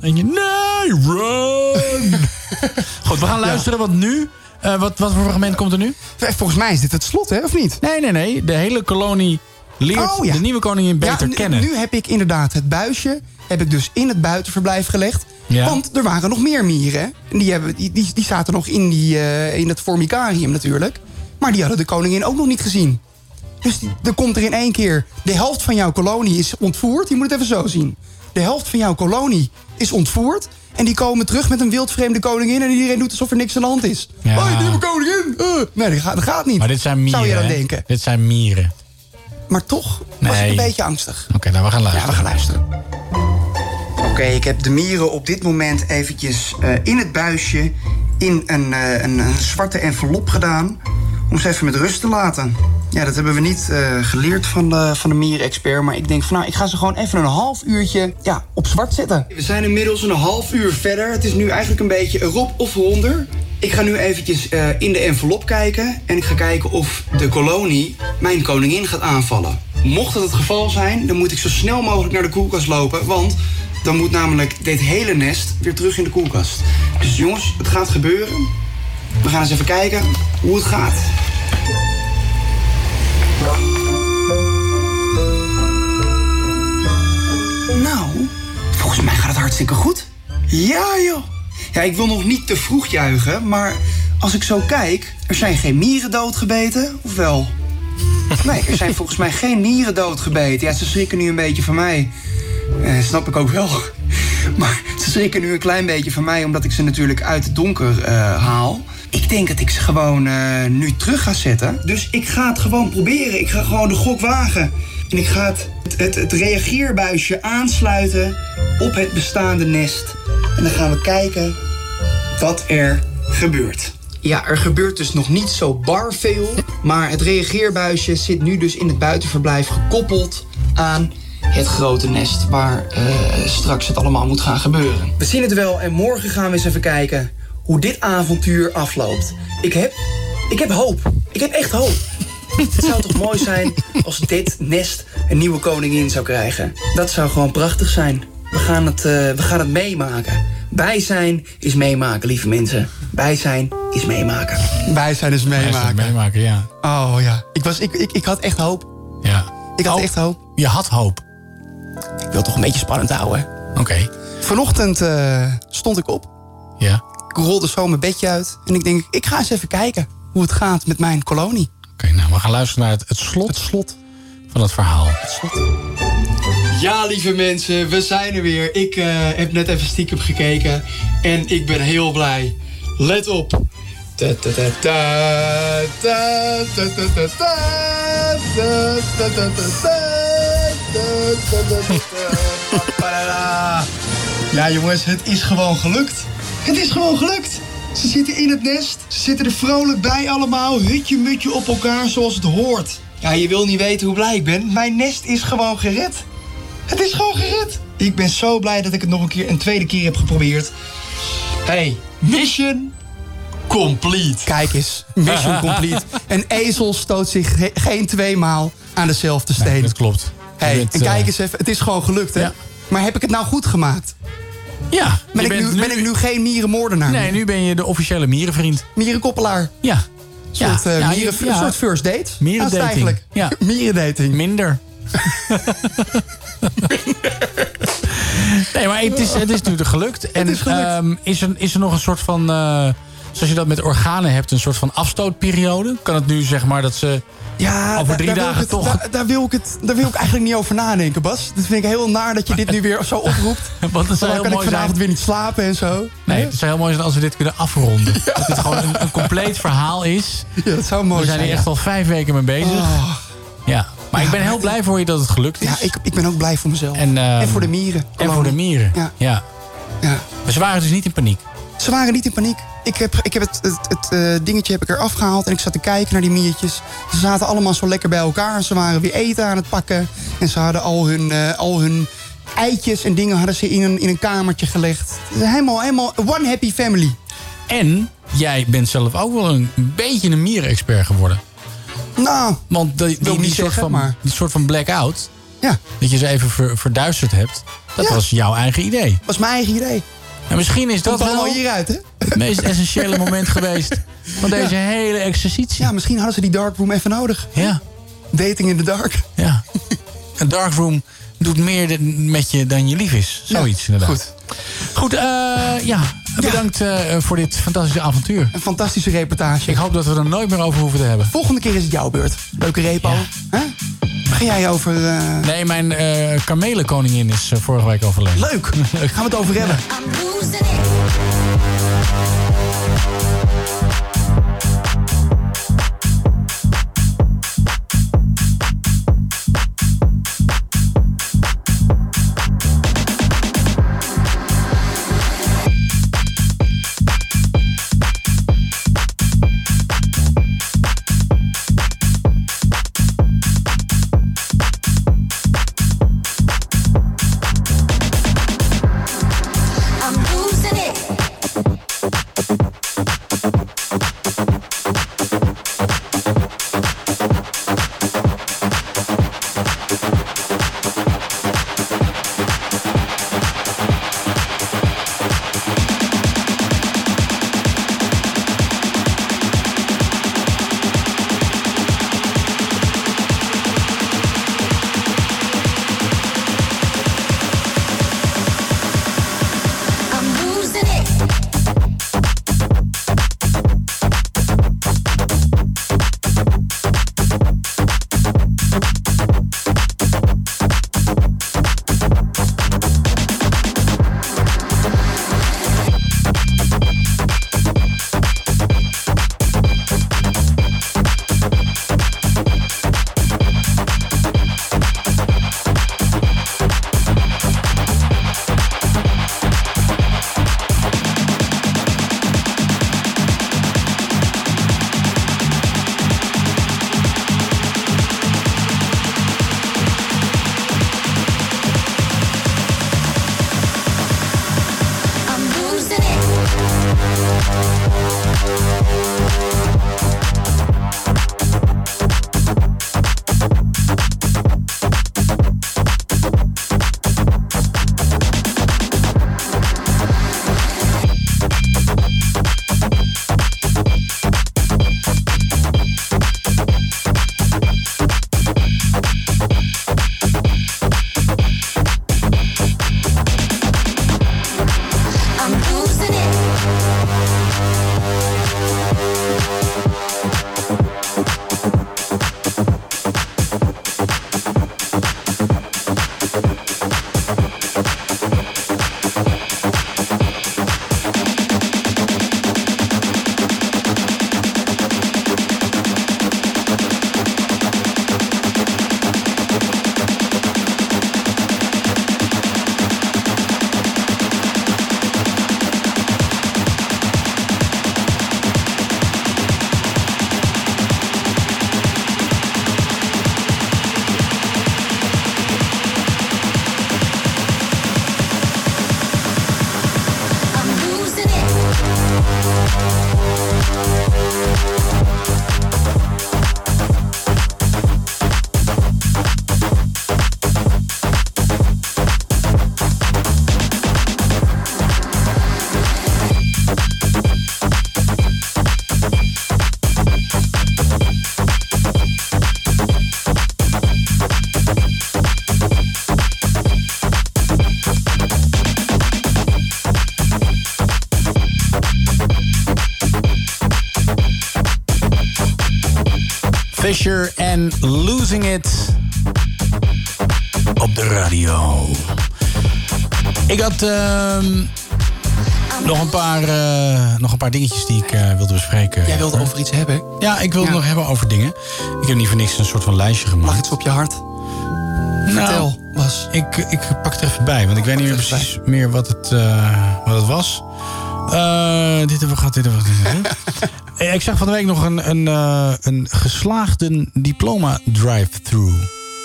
En je, nee, run! Goed, we gaan luisteren, want nu... wat, wat voor fragment komt er nu? Volgens mij is dit het slot, hè, of niet? Nee, nee, nee. De hele kolonie leert Oh, ja. de nieuwe koningin beter Ja, nu, kennen. Nu heb ik inderdaad het buisje heb ik dus in het buitenverblijf gelegd. Ja. Want er waren nog meer mieren. En die, hebben, die, die, die zaten nog in, die, eh, in het formicarium natuurlijk. Maar die hadden de koningin ook nog niet gezien. Dus die, er komt er in één keer... De helft van jouw kolonie is ontvoerd. Je moet het even zo zien. De helft van jouw kolonie is ontvoerd. En die komen terug met een wildvreemde koningin... en iedereen doet alsof er niks aan de hand is. Ja. Hoi, nieuwe koningin! Eh. Nee, dat gaat, dat gaat niet. Maar dit zijn mieren, Zou je dan denken. Dit zijn mieren. Maar toch was ik een beetje angstig. Oké, nou we gaan Ja, luisteren. we gaan luisteren. Oké, ik heb de mieren op dit moment eventjes eh, in het buisje... in een, eh, een, een zwarte envelop gedaan... om ze even met rust te laten. Ja, dat hebben we niet eh, geleerd van de, van de mierenexpert... maar ik denk van nou, ik ga ze gewoon even een half uurtje ja, op zwart zetten. We zijn inmiddels een half uur verder. Het is nu eigenlijk een beetje erop of eronder. Ik ga nu eventjes eh, in de envelop kijken... en ik ga kijken of de kolonie mijn koningin gaat aanvallen. Mocht dat het geval zijn, dan moet ik zo snel mogelijk naar de koelkast lopen... want dan moet namelijk dit hele nest weer terug in de koelkast. Dus jongens, het gaat gebeuren. We gaan eens even kijken hoe het gaat. Nou, volgens mij gaat het hartstikke goed. Ja, joh. Ja, ik wil nog niet te vroeg juichen, maar als ik zo kijk... er zijn geen mieren doodgebeten, of wel? Nee, er zijn volgens mij geen mieren doodgebeten. Ja, ze schrikken nu een beetje van mij. Eh, snap ik ook wel. Maar ze schrikken nu een klein beetje van mij... omdat ik ze natuurlijk uit het donker eh, haal. Ik denk dat ik ze gewoon eh, nu terug ga zetten. Dus ik ga het gewoon proberen. Ik ga gewoon de gok wagen. En ik ga het, het, het reageerbuisje aansluiten op het bestaande nest. En dan gaan we kijken wat er gebeurt. Ja, er gebeurt dus nog niet zo bar veel. Maar het reageerbuisje zit nu dus in het buitenverblijf gekoppeld aan het grote nest waar eh, straks het allemaal moet gaan gebeuren. We zien het wel en morgen gaan we eens even kijken hoe dit avontuur afloopt. Ik heb, ik heb hoop. Ik heb echt hoop. Het zou toch mooi zijn als dit nest een nieuwe koningin zou krijgen. Dat zou gewoon prachtig zijn. We gaan het, eh, we gaan het meemaken. Bij zijn is meemaken, lieve mensen. Bij zijn is meemaken. Bij zijn is meemaken. meemaken, ja. Oh ja. Ik, was, ik, ik, ik had echt hoop. Ja. Ik had echt hoop. Je had hoop. Ik wil toch een beetje spannend houden. Oké. Vanochtend eh, stond ik op. Ja. Ik rolde zo mijn bedje uit. En ik denk, ik ga eens even kijken hoe het gaat met mijn kolonie okay, nou, we gaan luisteren naar het, het, slot, slot van het verhaal. Het slot. Ja, lieve mensen, we zijn er weer. Ik uh, heb net even stiekem gekeken en ik ben heel blij. Let op. Ja, jongens, het is gewoon gelukt. Het is gewoon gelukt. Ze zitten in het nest. Ze zitten er vrolijk bij allemaal. Hutje mutje op elkaar zoals het hoort. Ja, je wil niet weten hoe blij ik ben. Mijn nest is gewoon gered. Het is gewoon gered. Ik ben zo blij dat ik het nog een keer een tweede keer heb geprobeerd. Hey, mission complete. Kijk eens, mission complete. Een ezel stoot zich ge- geen tweemaal aan dezelfde steen. Nee, dat klopt. Hey, bent, en kijk eh, eens even, het is gewoon gelukt, hè? Ja. Maar heb ik het nou goed gemaakt? Ja. Ben, ik nu, ben ik nu geen mierenmoordenaar? Nee, nu ben je de officiële mierenvriend. Mierenkoppelaar? Ja. Een soort, Ja, mieren, ja. een soort first date? Mierendating. Eigenlijk. Ja. Mierendating. Minder. nee, maar het is, het is natuurlijk gelukt. En is gelukt. ehm, is, er, is er nog een soort van... eh, zoals je dat met organen hebt, een soort van afstootperiode? Kan het nu zeg maar dat ze Ja, over drie dagen het, toch... Daar, daar wil ik het, daar wil ik eigenlijk niet over nadenken, Bas. Dat vind ik heel naar dat je dit nu weer zo oproept. Want Dan kan ik vanavond zijn. weer niet slapen en zo. Nee, het zou heel mooi zijn als we dit kunnen afronden. Dat dit gewoon een, een compleet verhaal is. Ja, dat zou mooi We zijn zijn. hier echt al vijf weken mee bezig. Oh. Ja, maar ik ben heel blij voor je dat het gelukt is. Ja, ik, ik ben ook blij voor mezelf. En, ehm, en voor de mieren. En voor de mieren. Ja. ja. Ja. Maar ze waren dus niet in paniek. Ze waren niet in paniek. Ik heb, ik heb het, het, het eh, dingetje heb ik eraf gehaald en ik zat te kijken naar die miertjes. Ze zaten allemaal zo lekker bij elkaar. Ze waren weer eten aan het pakken. En ze hadden al hun, eh, al hun eitjes en dingen hadden ze in een, in een kamertje gelegd. Helemaal, helemaal one happy family. En jij bent zelf ook wel een beetje een mierenexpert geworden. Nou, Want die, die, die soort, zeggen, van, maar- die soort van blackout, Ja, dat je ze even ver- verduisterd hebt, dat Ja. was jouw eigen idee. was mijn eigen idee. En misschien is dat Komt allemaal wel hieruit, hè? het meest essentiële moment geweest van deze hele exercitie. Ja, misschien hadden ze die darkroom even nodig. Ja, Dating in the dark. ja. Een darkroom doet meer met je dan je lief is. Zoiets Ja, inderdaad. Goed. Goed, eh, ja. Bedankt eh, voor dit fantastische avontuur. Een fantastische reportage. Ik hoop dat we er nooit meer over hoeven te hebben. Volgende keer is het jouw beurt. Leuke repo. Ja. Hè? Ga jij over... eh, Nee, mijn eh kamelenkoningin is vorige week overleden. Leuk. Gaan we het over hebben. Asher en Losing It op de radio. Ik had ehm, nog, een paar, eh, nog een paar dingetjes die ik eh, wilde bespreken. Jij wilde over iets hebben? Ja, ik wilde Ja. nog hebben over dingen. Ik heb niet voor niks een soort van lijstje gemaakt. Lag iets op je hart? Vertel, Bas. Ik, ik pak het er even bij, want ik weet niet meer precies meer wat het, eh, wat het was. Dit hebben we gehad, dit hebben we gehad. Eh, ik zag van de week nog een, een, eh, een geslaagde diploma drive-through.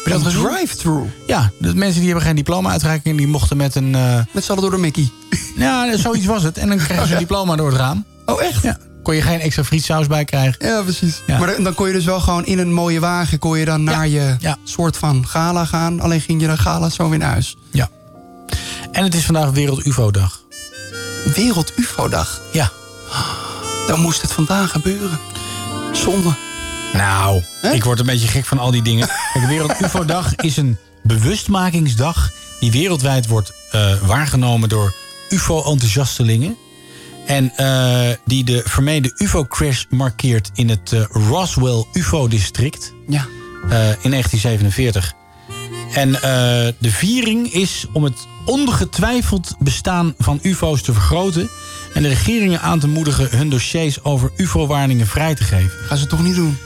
Een drive-through? Ja, de mensen die hebben geen diploma uitreiking, die mochten met een... eh, Met z'n door de Mickey. Ja, zoiets was het. En dan kregen ze een diploma door het raam. Oh, echt? Ja. Kon je geen extra frietsaus bij krijgen. Ja, precies. Ja. Maar dan, kon je dus wel gewoon in een mooie wagen... kon je dan naar je soort van gala gaan. Alleen ging je dan gala zo weer naar huis. Ja. En het is vandaag Wereld UFO-dag. Wereld UFO-dag? Ja. Dan moest het vandaag gebeuren. Zonde. Nou, ik word een beetje gek van al die dingen. Kijk, Wereld UFO-dag is een bewustmakingsdag... die wereldwijd wordt eh, waargenomen door UFO-enthousiastelingen. En eh, die de vermeende UFO-crash markeert in het eh, Roswell UFO-district. Ja. in 1947. En de viering is om het ongetwijfeld bestaan van UFO's te vergroten... en de regeringen aan te moedigen hun dossiers over UFO-waarningen vrij te geven. Gaan ze toch niet doen?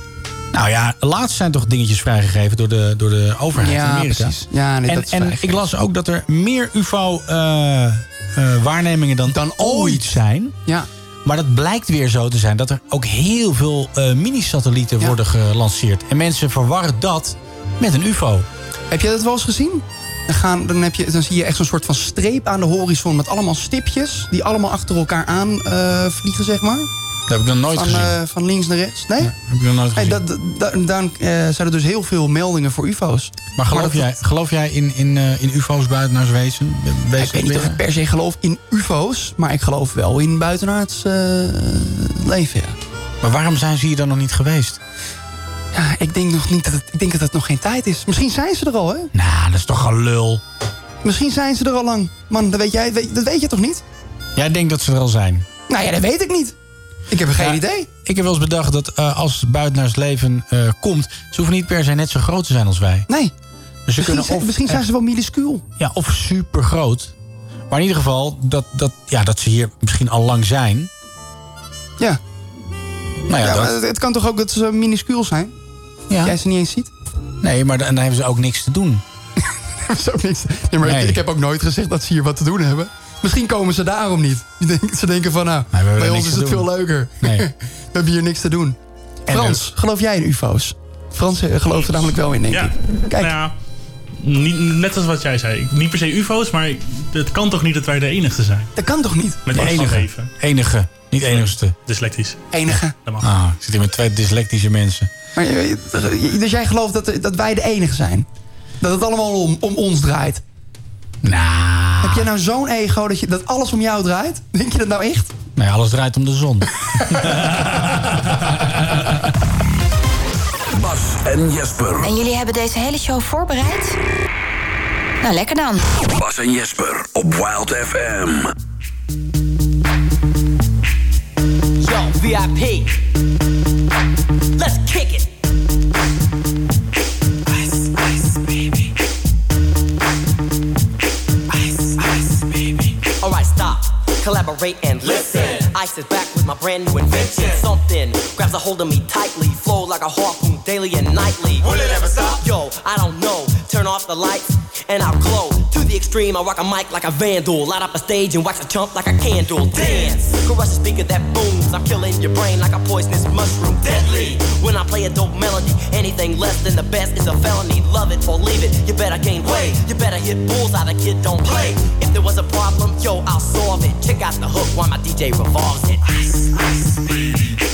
Nou ja, laatst zijn toch dingetjes vrijgegeven door de, door de overheid Ja, in Amerika. precies. Ja, nee, en dat is en ik las ook dat er meer UFO-waarnemingen dan, dan ooit zijn. Ja. Maar dat blijkt weer zo te zijn dat er ook heel veel eh, mini-satellieten worden gelanceerd. En mensen verwarren dat met een UFO. Heb jij dat wel eens gezien? Dan, gaan, dan, heb je, dan zie je echt zo'n soort van streep aan de horizon... met allemaal stipjes die allemaal achter elkaar aan eh, vliegen, zeg maar. Dat heb ik nog nooit van, gezien. eh, van links naar rechts. Nee? heb ik nog nooit Hey, gezien. dat, dat, daarom eh, zijn er dus heel veel meldingen voor ufo's. maar geloof, jij, geloof jij in, in, in UFO's buitenaars wezen? wezen Ik weet niet of ik per se geloof in ufo's... maar ik geloof wel in buitenaards leven, ja. Maar waarom zijn ze hier dan nog niet geweest? Ja, ik denk, nog niet dat het, ik denk dat het nog geen tijd is. Misschien zijn ze er al, hè? Nou, dat is toch gelul. Misschien zijn ze er al lang. Man, dat weet jij, weet- dat weet je toch niet? Jij denkt dat ze er al zijn? Nou ja, dat weet ik niet. Ik heb er geen Ja, idee. Ik heb wel eens bedacht dat eh, als buitenaars leven eh, komt... ze hoeven niet per se net zo groot te zijn als wij. Nee. Dus ze Misschien, of misschien zijn ze wel minuscuul. Ja, of super groot. Maar in ieder geval dat, dat, ja, dat ze hier misschien al lang zijn. Ja. Nou ja, dat- het kan toch ook dat ze minuscuul zijn? Ja. Jij ze niet eens ziet? Nee, maar dan, hebben ze ook niks te doen. Ook niks. Nee, maar Nee. Ik, ik heb ook nooit gezegd dat ze hier wat te doen hebben. Misschien komen ze daarom niet. Die denken- Ze denken van, nou, bij ons is het doen. veel leuker. Nee. We hebben hier niks te doen. En Frans, geloof jij in ufo's? Frans eh, gelooft er namelijk wel in, denk Ja. ik. Kijk. Nou ja, niet, net als wat jij zei. Niet per se UFO's, maar ik- het kan toch niet dat wij de enige zijn? Dat kan toch niet? Met De enige. geven. Enige. Niet enigste. Dyslectisch. Enige. Dat mag. Ah, ik zit hier met twee dyslectische mensen. Maar, je- dus jij gelooft dat, dat wij de enige zijn? Dat het allemaal om, om ons draait? Nou. Heb jij nou zo'n ego dat, je, dat alles om jou draait? Denk je dat nou echt? Nee, alles draait om de zon. Bas en Jesper. En jullie hebben deze hele show voorbereid? Nou, lekker dan. Bas en Jesper op Wild FM. Yo, VIP. Let's kick it. Ice, ice, baby. Ice, ice, baby. Alright, stop. Collaborate and listen. Ice is back with my brand new invention. Something grabs a hold of me tightly. Flow like a harpoon daily and nightly. Will it ever stop? Yo, I don't know. Turn off the lights and I'll glow. To the extreme, I rock a mic like a vandal. Light up a stage and wax a chump like a candle. Dance. Crush a speaker that booms. I'm killing your brain like a poisonous mushroom. Deadly. When I play a dope melody, anything less than the best is a felony. Love it or leave it. You better gain weight. You better hit bullseye. The kid don't play. If there was a problem, yo, I'll solve it. Check out the hook while my DJ revolves it. Ice, ice, baby.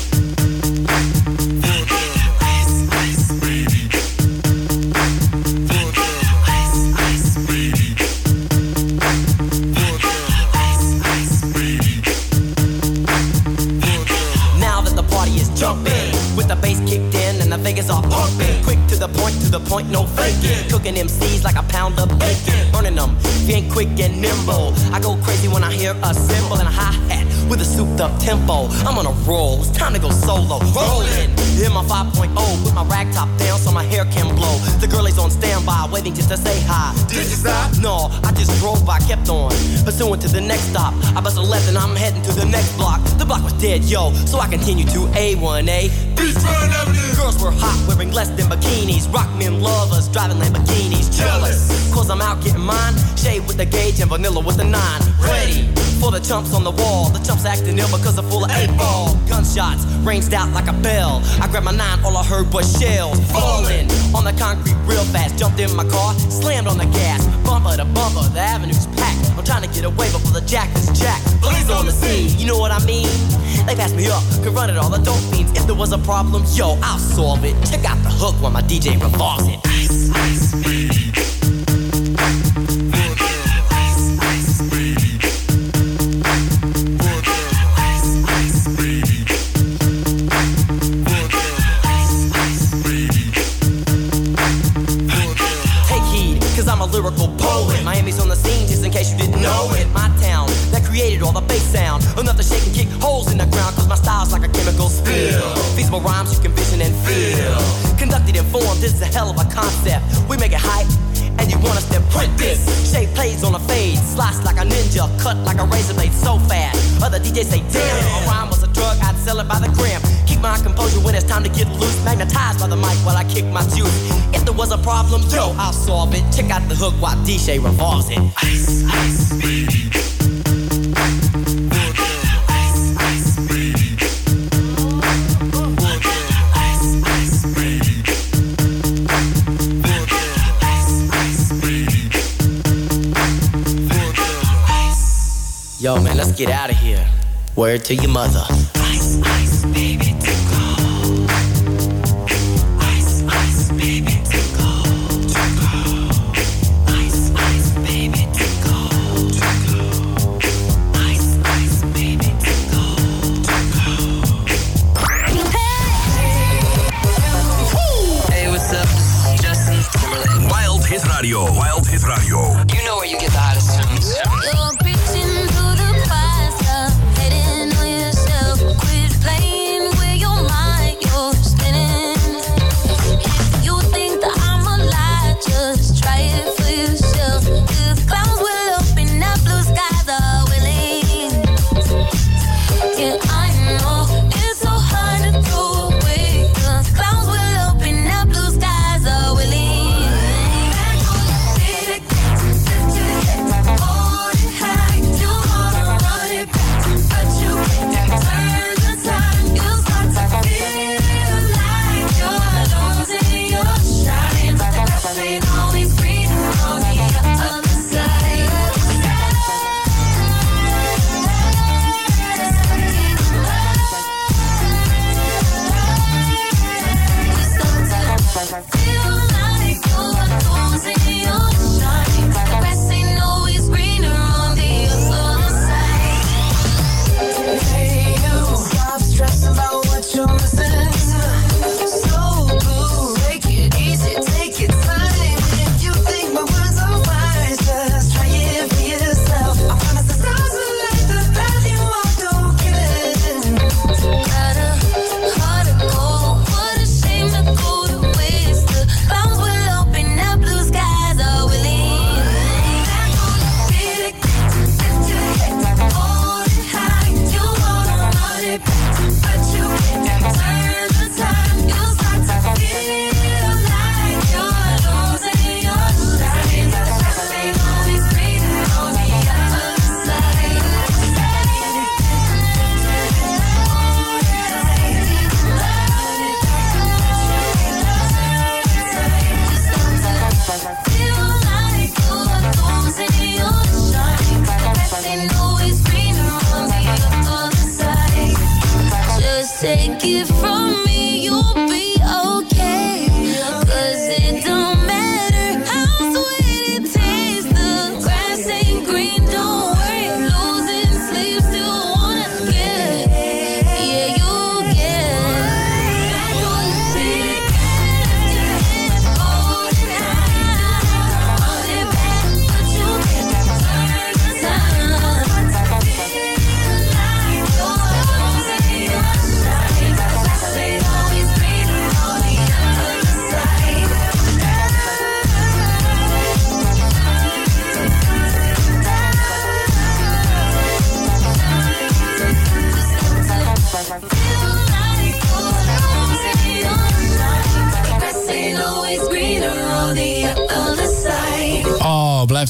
Jumping, with the bass kicked in and the Vegas are pumping. Quick to the point, to the point, no faking. Cooking MCs like a pound of bacon. Burning them, ain't quick and nimble. I go crazy when I hear a cymbal and a hi hat. With a souped up tempo. I'm on a roll, it's time to go solo. Rolling, in my 5.0, with my rag top down so my hair can blow. The girl is on standby, waiting just to say hi. Did you stop? No, I just drove by, kept on. Pursuing to the next stop. I bust a left and I'm heading to the next block. The block was dead, yo, so I continue to A1A. Beachfront Avenue. Girls were hot, wearing less than bikinis. Rock men lovers, driving Lamborghinis. Jealous, cause I'm out getting mine. Shade with the gauge and vanilla with the nine. Ready for the chumps on the wall. The chumps acting ill because they're full of eight ball. Gunshots ranged out like a bell. I grabbed my nine, all I heard was shells falling on the concrete real fast. Jumped in my car, slammed on the gas. Bumper to bumper, the avenue's packed. I'm trying to get away before the jack is jacked. Police on the scene, you know what I mean? They passed me up, could run it all, the dope fiends. If there was a problem, yo, I'll solve it. Check out the hook while my DJ revolves it. Ice, ice, case you didn't know it. My town that created all the bass sound. Enough to shake and kick holes in the ground, cause my style's like a chemical spill. Feasible rhymes you can vision and feel. Conducted and formed, this is a hell of a concept. We make it hype. And you want us to print this Shape plays on a fade Slice like a ninja Cut like a razor blade so fast Other DJs say damn a rhyme was drug I'd sell it by the gram Keep my composure when it's time to get loose Magnetized by the mic while I kick my juice If there was a problem, yo, I'll solve it Check out the hook while DJ revolves it Yo, man, let's get out of here. Word to your mother. Ice, ice, baby,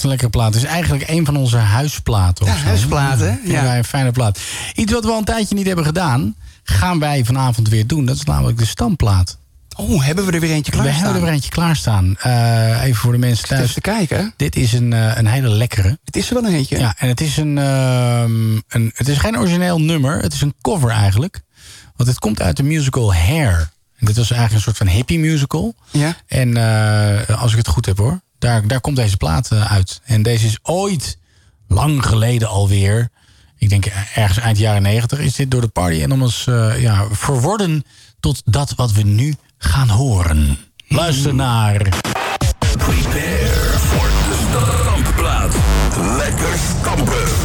een lekkere plaat. Het is eigenlijk een van onze huisplaten. Ja, huisplaten, Ja. wij een fijne plaat. Iets wat we al een tijdje niet hebben gedaan, gaan wij vanavond weer doen. Dat is namelijk de stamplaat. Oh, hebben we er weer eentje We klaarstaan? hebben er weer eentje klaarstaan. Eh, even voor de mensen thuis. Even te kijken. Dit is een, eh, een hele lekkere. Het is er wel een eentje. Ja, en het is een, ehm, een. Het is geen origineel nummer. Het is een cover eigenlijk. Want het komt uit de musical Hair. En dit was eigenlijk een soort van hippie musical. Ja. En eh, als ik het goed heb hoor, daar, daar komt deze plaat eh, uit. En deze is ooit, lang geleden alweer, ik denk ergens eind jaren negentig, is dit door de Party Animals eh, ja, verworden tot dat wat we nu gaan horen. Luister naar. Prepare voor de stampplaat. Lekker. Stampen.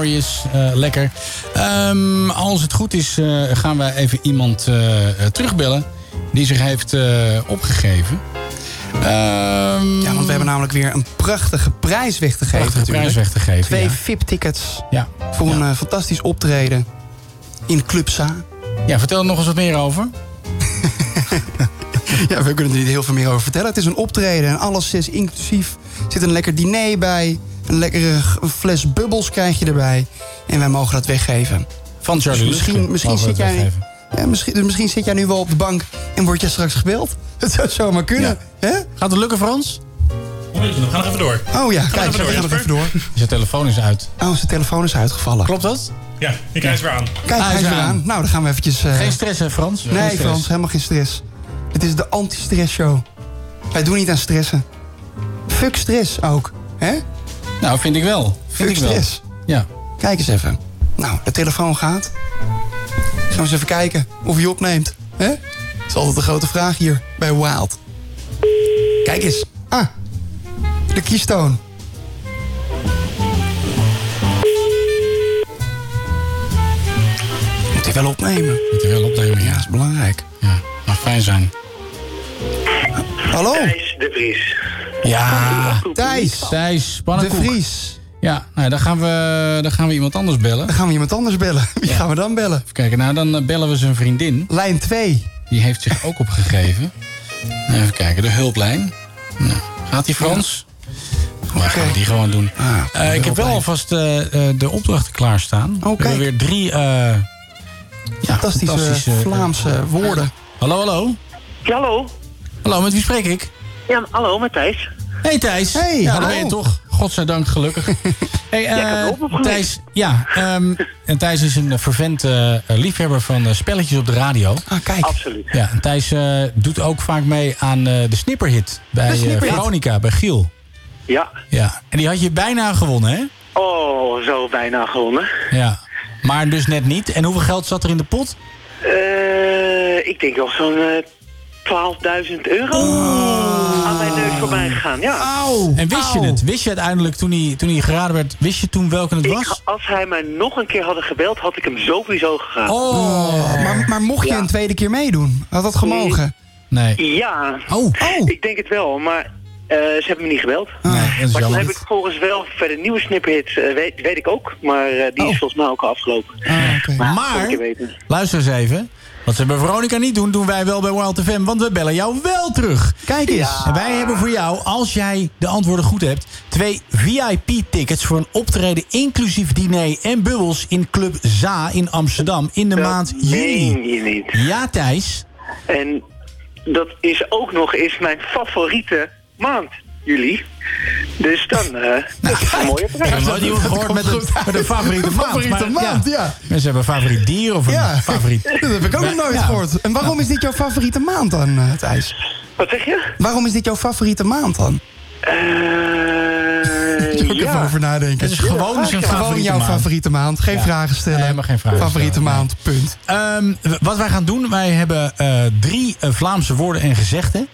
Aquarius. eh, lekker. Ehm, als het goed is, eh, gaan wij even iemand eh, terugbellen... die zich heeft opgegeven. Ehm, Ja, want we hebben namelijk weer een prachtige prijs weg te geven. Prachtige prijs weg te geven, Twee ja. VIP-tickets Ja. voor een fantastisch optreden in Club Sa. Ja, vertel er nog eens wat meer over. Ja, we kunnen er niet heel veel meer over vertellen. Het is een optreden en alles zes inclusief. Er zit een lekker diner bij. Een lekkere fles bubbels krijg je erbij. En wij mogen dat weggeven. Van Charlie Dus misschien, misschien, zit jij, ja, misschien, misschien zit jij nu wel op de bank en word je straks gebeld. Het zou zomaar kunnen. Hè? Gaat het lukken, Frans? Momentje, we gaan nog even door. Oh ja, Gaan we kijk, door, we gaan nog even door. Zijn telefoon is uit. Oh, zijn telefoon is uitgevallen. Klopt dat? Ja, ik krijg weer aan. Kijk, hij is weer aan. Nou, dan gaan we eventjes... eh, Geen stress, hè, Frans? Nee, stress. Frans, helemaal geen stress. Het is de anti-stress show. Wij doen niet aan stressen. Fuck stress ook, hè? Nou, vind ik wel. Vind Fuck ik wel. Ja. Kijk eens even. Nou, de telefoon gaat. Gaan we eens even kijken of hij opneemt. hè? Dat is altijd de grote vraag hier bij Wild. Kijk eens. Ah, de keystone. Moet hij wel opnemen. Moet hij wel opnemen, ja. Dat is belangrijk. Ja, mag fijn zijn. Hallo? Thijs de Vries. Ja, Thijs. Thijs, De. Vries. Ja, nou, dan, gaan we, dan gaan we iemand anders bellen. Dan gaan we iemand anders bellen. Wie gaan we dan bellen? Even kijken, nou dan eh, bellen we zijn vriendin. Lijn 2. Die heeft zich ook opgegeven. Even kijken, de hulplijn. Nou, gaat die Frans? We gaan die gewoon doen. Eh, ik heb wel alvast eh, eh, de opdrachten klaarstaan. Oh, We hebben weer drie eh, ja, Fantastische, fantastische Vlaamse woorden. Hallo, hallo. Ja, hallo. Hallo, met wie spreek ik? Ja, hallo, met Thijs. Hey Thijs. Hey, ja, hallo. ben je toch. Godzijdank, gelukkig. hey, Ja, ik heb eh. Thijs, ja, ehm, en Thijs is een vervent eh, liefhebber van eh, spelletjes op de radio. Ah, kijk. Absoluut. Ja, en Thijs eh, doet ook vaak mee aan eh, de snipperhit bij eh, snipperhit. Veronica, bij Giel. Ja. Ja, en die had je bijna gewonnen, hè? Oh, zo bijna gewonnen. Ja. Maar dus net niet. En hoeveel geld zat er in de pot? Eh, ik denk wel zo'n eh 12.000 euro aan mijn neus voorbij gegaan. Ja. En wist je het? Wist je uiteindelijk toen hij, toen hij geraden werd, wist je toen welke het Ik, was? als hij mij nog een keer hadden gebeld, had ik hem sowieso gegaan. Oh. Maar, maar mocht je Ja. een tweede keer meedoen? Had dat gemogen? Nee. Ja, Oh. Oh. ik denk het wel, maar eh, ze hebben me niet gebeld. Is Maar jammer. heb ik volgens wel verder nieuwe snipperhits, eh, weet, weet ik ook. Maar eh, die is volgens mij ook al afgelopen. Ah, oké. Maar, Maar-. Luister eens even. Wat ze bij Veronica niet doen, doen wij wel bij Wild FM. Want we bellen jou wel terug. Kijk eens. En wij hebben voor jou, als jij de antwoorden goed hebt... twee VIP-tickets voor een optreden inclusief diner en bubbels... in Club ZA in Amsterdam in de maand juli. Meen je niet. Ja, Thijs. En dat is ook nog eens mijn favoriete maand, juli. Dus dan, eh dat is een mooie Ik heb nooit gehoord met een, met een favoriete maand. Favoriete maar maand, ja. Mensen hebben een favoriet dier of een Ja, favoriet... dat heb ik ook nog nooit Ja. gehoord. En waarom is dit jouw favoriete maand dan, eh, Thijs? Wat zeg je? Waarom is dit jouw favoriete maand dan? Eh Moet ik even ja. over nadenken. Het is gewoon zijn Gewoon favoriete jouw maand. favoriete maand. Geen Ja. vragen stellen. Nee, maar geen vragen Favoriete stellen, maand, punt. Ehm, wat wij gaan doen, wij hebben eh, drie Vlaamse woorden en gezegden.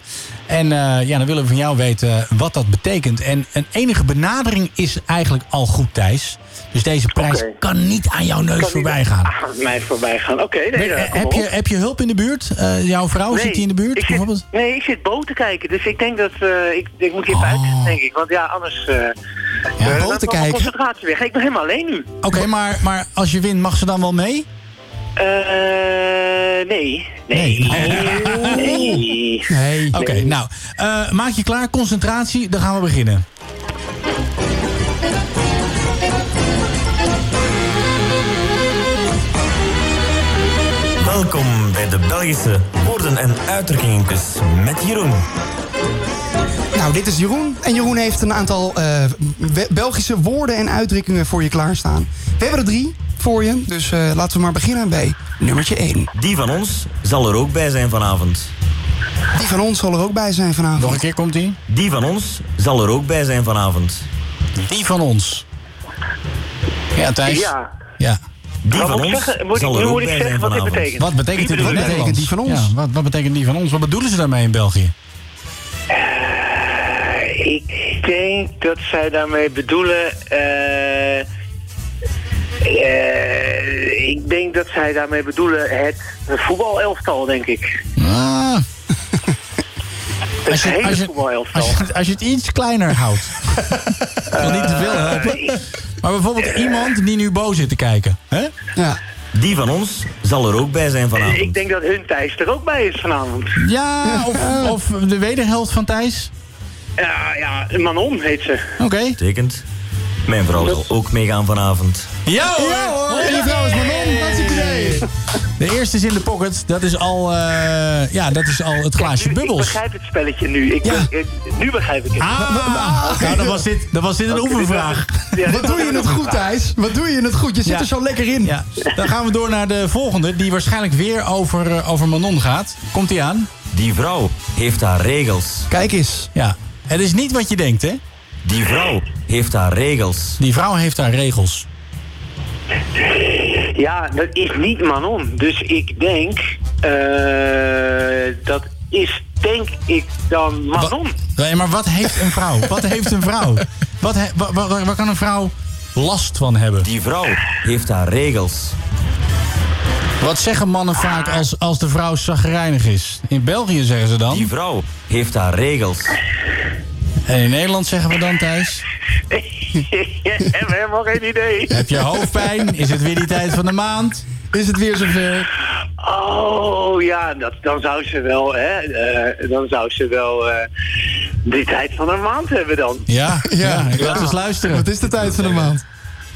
En eh, ja, dan willen we van jou weten wat dat betekent. En een enige benadering is eigenlijk al goed, Thijs. Dus deze prijs kan niet aan jouw neus Kan voorbij niet gaan. aan mij voorbij gaan. Oké, nee, eh, heb, je, heb je hulp in de buurt? Eh, jouw vrouw, Nee, zit die in de buurt ik zit, bijvoorbeeld? Nee, ik zit boot te kijken. Dus ik denk dat ik, ik moet hier buiten, denk ik. Want ja, anders... Ja, mijn kijken. concentratie weg. Ik ben helemaal alleen nu. Oké, maar, maar als je wint, mag ze dan wel mee? Eh nee. Nee. Nee. Nee. Oké, nou, eh, maak je klaar, concentratie, dan gaan we beginnen. Welkom bij de Belgische woorden- en uitdrukkingenkus met Jeroen. Nou, dit is Jeroen. En Jeroen heeft een aantal eh, Belgische woorden en uitdrukkingen voor je klaarstaan. We hebben er drie voor je. Dus eh, laten we maar beginnen bij nummertje 1. Die van ons zal er ook bij zijn vanavond. Die van ons zal er ook bij zijn vanavond. Nog een keer komt die. Die van ons zal er ook bij zijn vanavond. Die van ons. Ja, Thijs? Ja. Ja. Die Wat van moet ik ons zeggen? Moet zal er ook bij zijn wat dit vanavond. betekent. Wat betekent bedoelt- Nederlands? die van ons? Ja, wat, wat betekent die van ons? Wat bedoelen ze daarmee in België? Eh, ik denk dat zij daarmee bedoelen... eh, eh, ik denk dat zij daarmee bedoelen het voetbalelftal, denk ik. Ah. Het Als je, hele als, je, voetbalelftal. als, je, als je het iets kleiner houdt. Ik wil niet te veel helpen. Maar bijvoorbeeld iemand die nu boos zit te kijken. Hè? Ja. Die van ons zal er ook bij zijn vanavond. Ik denk dat hun Thijs er ook bij is vanavond. Ja, of, of de wederhelft van Thijs. Ja, ja, Manon heet ze. Oké. Betekent, mijn vrouw zal ook meegaan vanavond. Ja hoor! Ja hoor, en je vrouw is Manon. Hartstikke idee. De eerste is in de pocket. Dat is al, eh, ja, dat is al het glaasje Nu, ik bubbels. begrijp het spelletje nu. Ik Ja. ben- ik- nu begrijp ik het. Ah, nou, dan was dit, dan was dit een oefenvraag. dit was- ja, dit Wat doe je een het goed. Thijs? Wat doe je het goed? Je zit Ja. er zo lekker in. Ja, dan gaan we door naar de volgende, die waarschijnlijk weer over, eh, over Manon gaat. Komt die aan? Die vrouw heeft haar regels. Kijk eens. Ja. Het is niet wat je denkt, hè? Die vrouw heeft haar regels. Die vrouw heeft haar regels. Ja, dat is niet Manon. Dus ik denk, eh, dat is denk ik dan Manon. Nee, maar wat heeft een vrouw? Wat heeft een vrouw? Wat he- wa- wa- wa- waar kan een vrouw last van hebben? Die vrouw heeft haar regels. Wat zeggen mannen vaak als, als de vrouw zagrijnig is? In België zeggen ze dan. Die vrouw heeft haar regels. En in Nederland zeggen we dan, Thijs? Hebben helemaal geen idee. Heb je hoofdpijn? Is het weer die tijd van de maand? Is het weer zover? Oh ja, dat, dan zou ze wel, hè, eh, dan zou ze wel eh die tijd van een maand hebben dan. Ja, ja, ik laat eens luisteren. Wat is de tijd van de maand?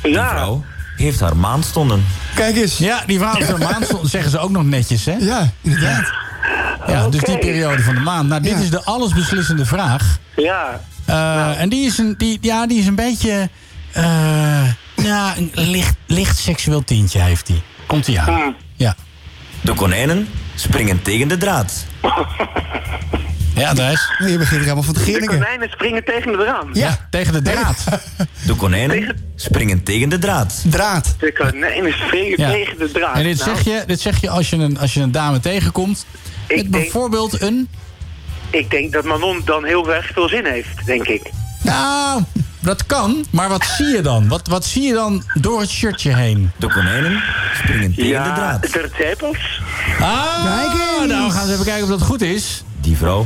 Vrouw heeft haar maandstonden. Kijk eens. Ja, die vrouw heeft een maand, stond- zeggen ze ook nog netjes, hè? Ja, inderdaad. Ja, dus die periode van de maand. Nou, dit is de allesbeslissende vraag. Ja. Eh, En die is, een, die, ja, die is een beetje... eh, ja, een licht, licht seksueel tintje heeft hij. Komt hij aan. Ja. De konijnen springen tegen de draad. Ja, Thijs. Je begint helemaal van te De grinniken. konijnen springen tegen de raam. Ja, tegen de draad. De konijnen springen tegen de draad. Draad. De konijnen springen Ja. tegen de draad. En dit Nou, zeg je, dit zeg je als, je een, als je een dame tegenkomt. Met denk- bijvoorbeeld een... Ik denk dat Manon dan heel erg veel zin heeft, denk ik. Nou, dat kan. Maar wat zie je dan? Wat, wat zie je dan door het shirtje heen? De konijnen springen tegen ja, de draad. de tepels. Ah, nou we gaan eens even kijken of dat goed is. Die vrouw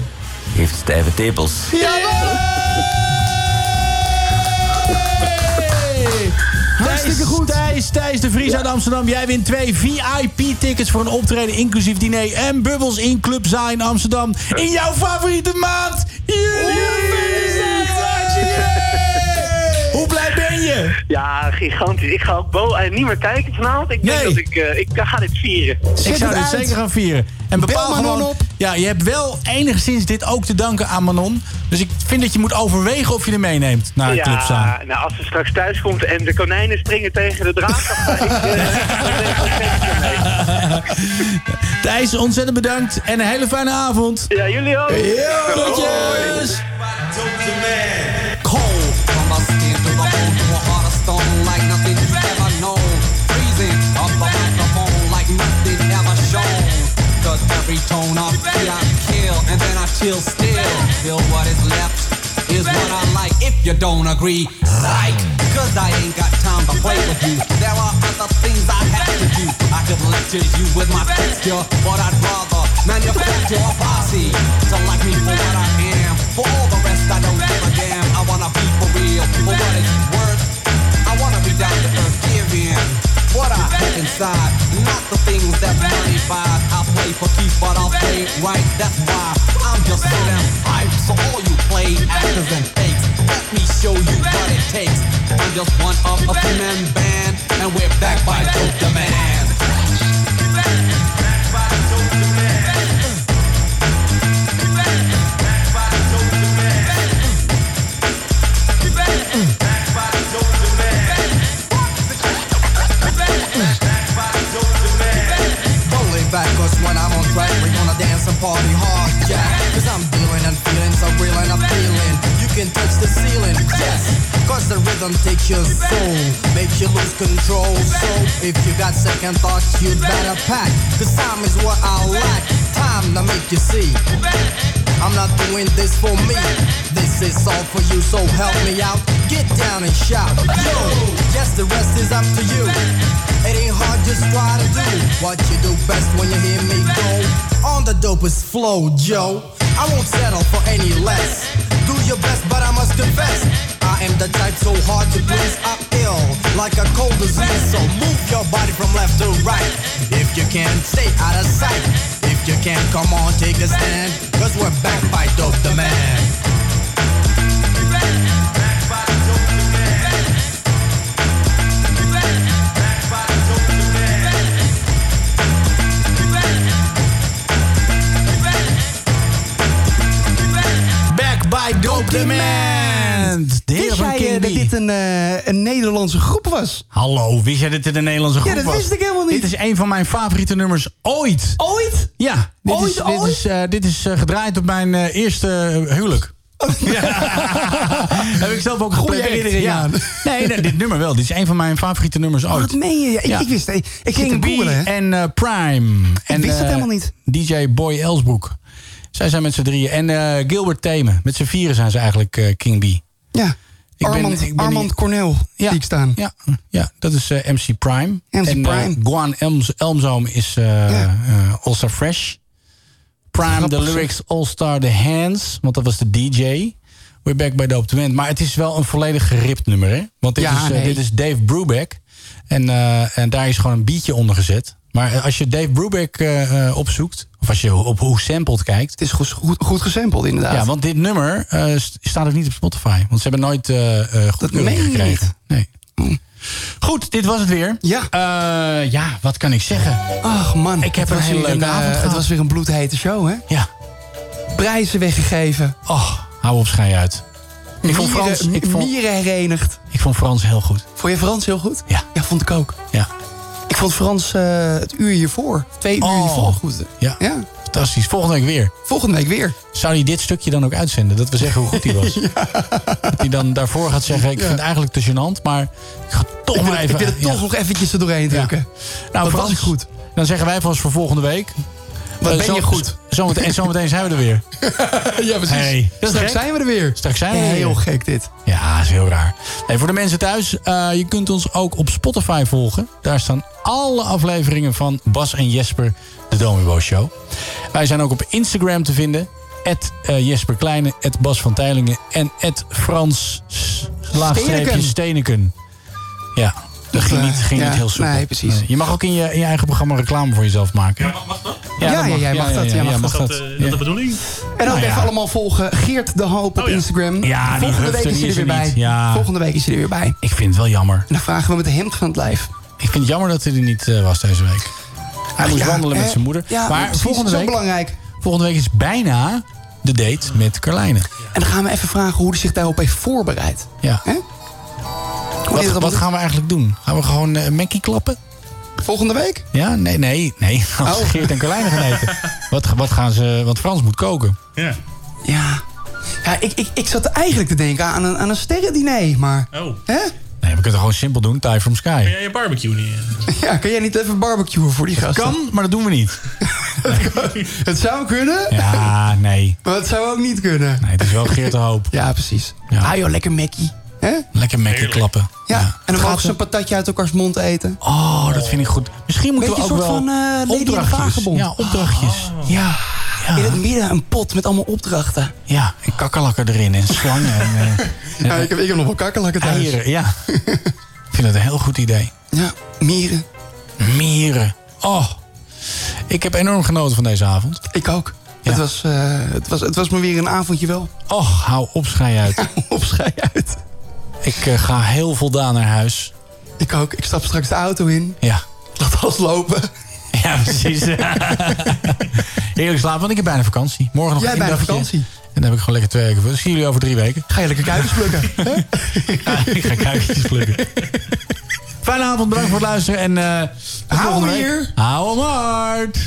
heeft stijve tepels. Hartstikke goed. Thijs, Thijs de Vries uit Amsterdam. Jij wint twee VIP-tickets voor een optreden inclusief diner en bubbels in Club Za in Amsterdam. In jouw favoriete maand. Hoe blij ben je? Ja, gigantisch. Ik ga ook bo en niet meer kijken vanavond. Ik denk Nee. dat ik, eh, ik ga dit vieren. Ik zou dit zeker gaan vieren. En bepaal gewoon, op. Ja, je hebt wel enigszins dit ook te danken aan Manon. Dus ik vind dat je moet overwegen of je er meeneemt naar Club Za. Ja, nou, als ze straks thuis komt en de konijnen springen tegen de draad, dan ga ik... eh, Thijs, ontzettend bedankt en een hele fijne avond. Ja, jullie ook. Groetjes. Every tone I feel I kill and then I chill still. Feel what is left is what I like. If you don't agree, psych. Cause I ain't got time to play with you. There are other things I have to do. I could lecture you with my texture, but I'd rather manufacture a posse to like me for what I am. For all the rest, I don't give a damn. I wanna be for real, for what it's worth. I wanna be down to earth. What I have inside, not the things that money buys. I play for keeps, but I'll play right. That's why I'm just so damn hyped. So all you play actors and fakes, let me show you what it takes. I'm just one of a three-man band, and we're back by Dope Demand. Track, we're gonna dance and party hard, yeah. Cause I'm dealing and feeling so real and I'm feeling. You can touch the ceiling, yes. Cause the rhythm takes your soul, makes you lose control. So if you got second thoughts, you'd better pack. Cause time is what I lack. Time to make you see. I'm not doing this for me. This is all for you, so help me out. Get down and shout. Yo, yes, the rest is up to you. It ain't hard, just try to do what you do best when you hear me go. On the dopest flow, Joe. I won't settle for any less. Do your best, but I must confess. I am the type so hard to please. I'm ill, like a cold disease. So move your body from left to right. If you can, stay out of sight. If you can, come on, take a stand. Cause we're back by Dope the Man. Back by Dope De heren Wist jij eh, dat dit een, eh, een Nederlandse groep was? Hallo, wist jij dat dit een Nederlandse groep Ja, dat was? wist ik helemaal niet. Dit is een van mijn favoriete nummers ooit. Ooit? Ja, dit Ooit, is, dit ooit? is, eh, dit is eh, gedraaid op mijn eerste huwelijk. Heb ik zelf ook een Goeie herinnering act, aan. ja. Nee, nee, dit nummer wel. Dit is een van mijn favoriete nummers ooit. Wat meen je? Ik, ik wist ik, ik King B en Prime. Ik wist het helemaal niet. DJ Boy Elsbroek. Zij zijn met z'n drieën. En Gilbert Themen. Met z'n vieren zijn ze eigenlijk King B. Ja. Ik ben- Armand, ik ben Armand Cornel Ja. zie ik staan. Ja, ja dat is eh, MC Prime. MC en, eh, Prime. Guan Elms, Elmzoom is eh eh, All-Star Fresh. Prime, de zeg. lyrics All-Star The Hands. Want dat was de DJ. We're back by Dope End. Maar het is wel een volledig geript nummer, hè? Want dit, Ja, is, nee. dit is Dave Brubeck. En, en daar is gewoon een beatje onder gezet. Maar als je Dave Brubeck eh, eh, opzoekt... of als je op hoe sampled kijkt... Het is goed, goed, goed gesampled, inderdaad. Ja, want dit nummer eh, st- staat ook niet op Spotify. Want ze hebben nooit meen je gekregen. Nee. Goed, dit was het weer. Ja. Ja, wat kan ik zeggen? Ach man, Ik heb het een hele leuke avond Het gehad. was weer een bloedhete show, hè? Ja. Prijzen weggegeven. Oh, hou op schei uit. Ik vond Frans, ik vond, Mieren herenigd. ik vond Frans heel goed. Vond je Frans heel goed? Ja. Ja, vond ik ook. Ja. Ik vond Frans eh, het uur hiervoor, twee uur Oh. hiervoor goed. Ja. Ja. Fantastisch. Volgende week weer. Volgende week weer. Zou hij dit stukje dan ook uitzenden? Dat we zeggen hoe goed hij was. Dat hij dan daarvoor gaat zeggen... ik vind het eigenlijk te gênant, maar ik ga toch Ik maar ik even... wil het toch nog eventjes er doorheen drukken. Nou, Wat Frans, was ik goed? Dan zeggen wij vast voor volgende week. Wat Eh, ben je goed? Zometeen, en zometeen zijn we er weer. ja, precies. Hey, Straks zijn we er weer. Straks zijn we er Heel weer. gek dit. Ja, is heel raar. Nee, voor de mensen thuis, eh, je kunt ons ook op Spotify volgen. Daar staan alle afleveringen van Bas en Jesper, de Domibo Show. Wij zijn ook op Instagram te vinden. eh, Jesper Kleine, Bas van Teilingen en Frans s- laagstreepje Steneken. Steneken. Ja, dat ging niet, ging ja, niet heel soepel. nee, precies. Je mag ook in je, in je eigen programma reclame voor jezelf maken. Mag dat? Ja, ja, jij mag dat, jij mag Is dat. dat, eh, de bedoeling? En ook Nou ja. even allemaal volgen. Geert de Hoop op Oh ja. Instagram. Ja, die Volgende week is hij er weer er bij. Ja. Volgende week is hij er weer bij. Ik vind het wel jammer. En dan vragen we met de hemd van het lijf. Ik vind het jammer dat hij er niet eh, was deze week. Hij moest Ja, wandelen met zijn moeder. Ja, maar precies, volgende zo week, belangrijk. volgende week is bijna de date met Carlijne. En dan gaan we even vragen hoe hij zich daarop heeft voorbereid. Ja. Wat, dat wat gaan we eigenlijk doen? Gaan we gewoon een Mackie klappen? Volgende week? Ja, nee, nee, nee. Als Oh. Geert en Carlijne gaan eten. Wat, wat gaan ze... Want Frans moet koken. Ja. Ja. Ja, ik, ik, ik zat eigenlijk te denken aan een, aan een sterrendiner, maar... Oh. Hè? Nee, we kunnen gewoon simpel doen. Thai from Sky. Kan jij je barbecue niet? eh? Ja, kan jij niet even barbecuen voor die gasten? Kan, maar dat doen we niet. Het zou kunnen, Ja, nee. maar het zou ook niet kunnen. Nee, het is wel Geert de Hoop. Ja, precies. Ja. Ah joh, lekker Mackie. Hè? Lekker Mackie klappen. Ja, en dan mogen ze een patatje uit elkaars mond eten. Oh, dat vind ik goed. Misschien moeten Beetje we ook een soort wel van, eh, opdrachtjes. Vagebond. Ja, opdrachtjes. Ja, ja. In het midden een pot met allemaal opdrachten. Ja, en kakkerlakken erin en slangen en, eh, Ja, ik heb, ik heb nog wel kakkerlakken thuis. eieren. Ja. ik vind het een heel goed idee. Ja, mieren. Mieren. Oh, ik heb enorm genoten van deze avond. Ik ook. Ja. Het, was, eh, het, was, het was me weer een avondje wel. Och, hou op, schei uit. Op schei uit. Ik eh, ga heel voldaan naar huis. Ik ook. Ik stap straks de auto in. Ja. Laat alles lopen. Ja, precies. Heerlijk slapen, want ik heb bijna vakantie. Morgen nog Jij één bijna vakantie. En dan heb ik gewoon lekker twee weken. voor. Zie jullie over drie weken. Ga je lekker kuikens plukken. Ja, ik ga kuikentjes plukken. Fijne avond, bedankt voor het luisteren. En tot Hou hem hier. Hou hem hard.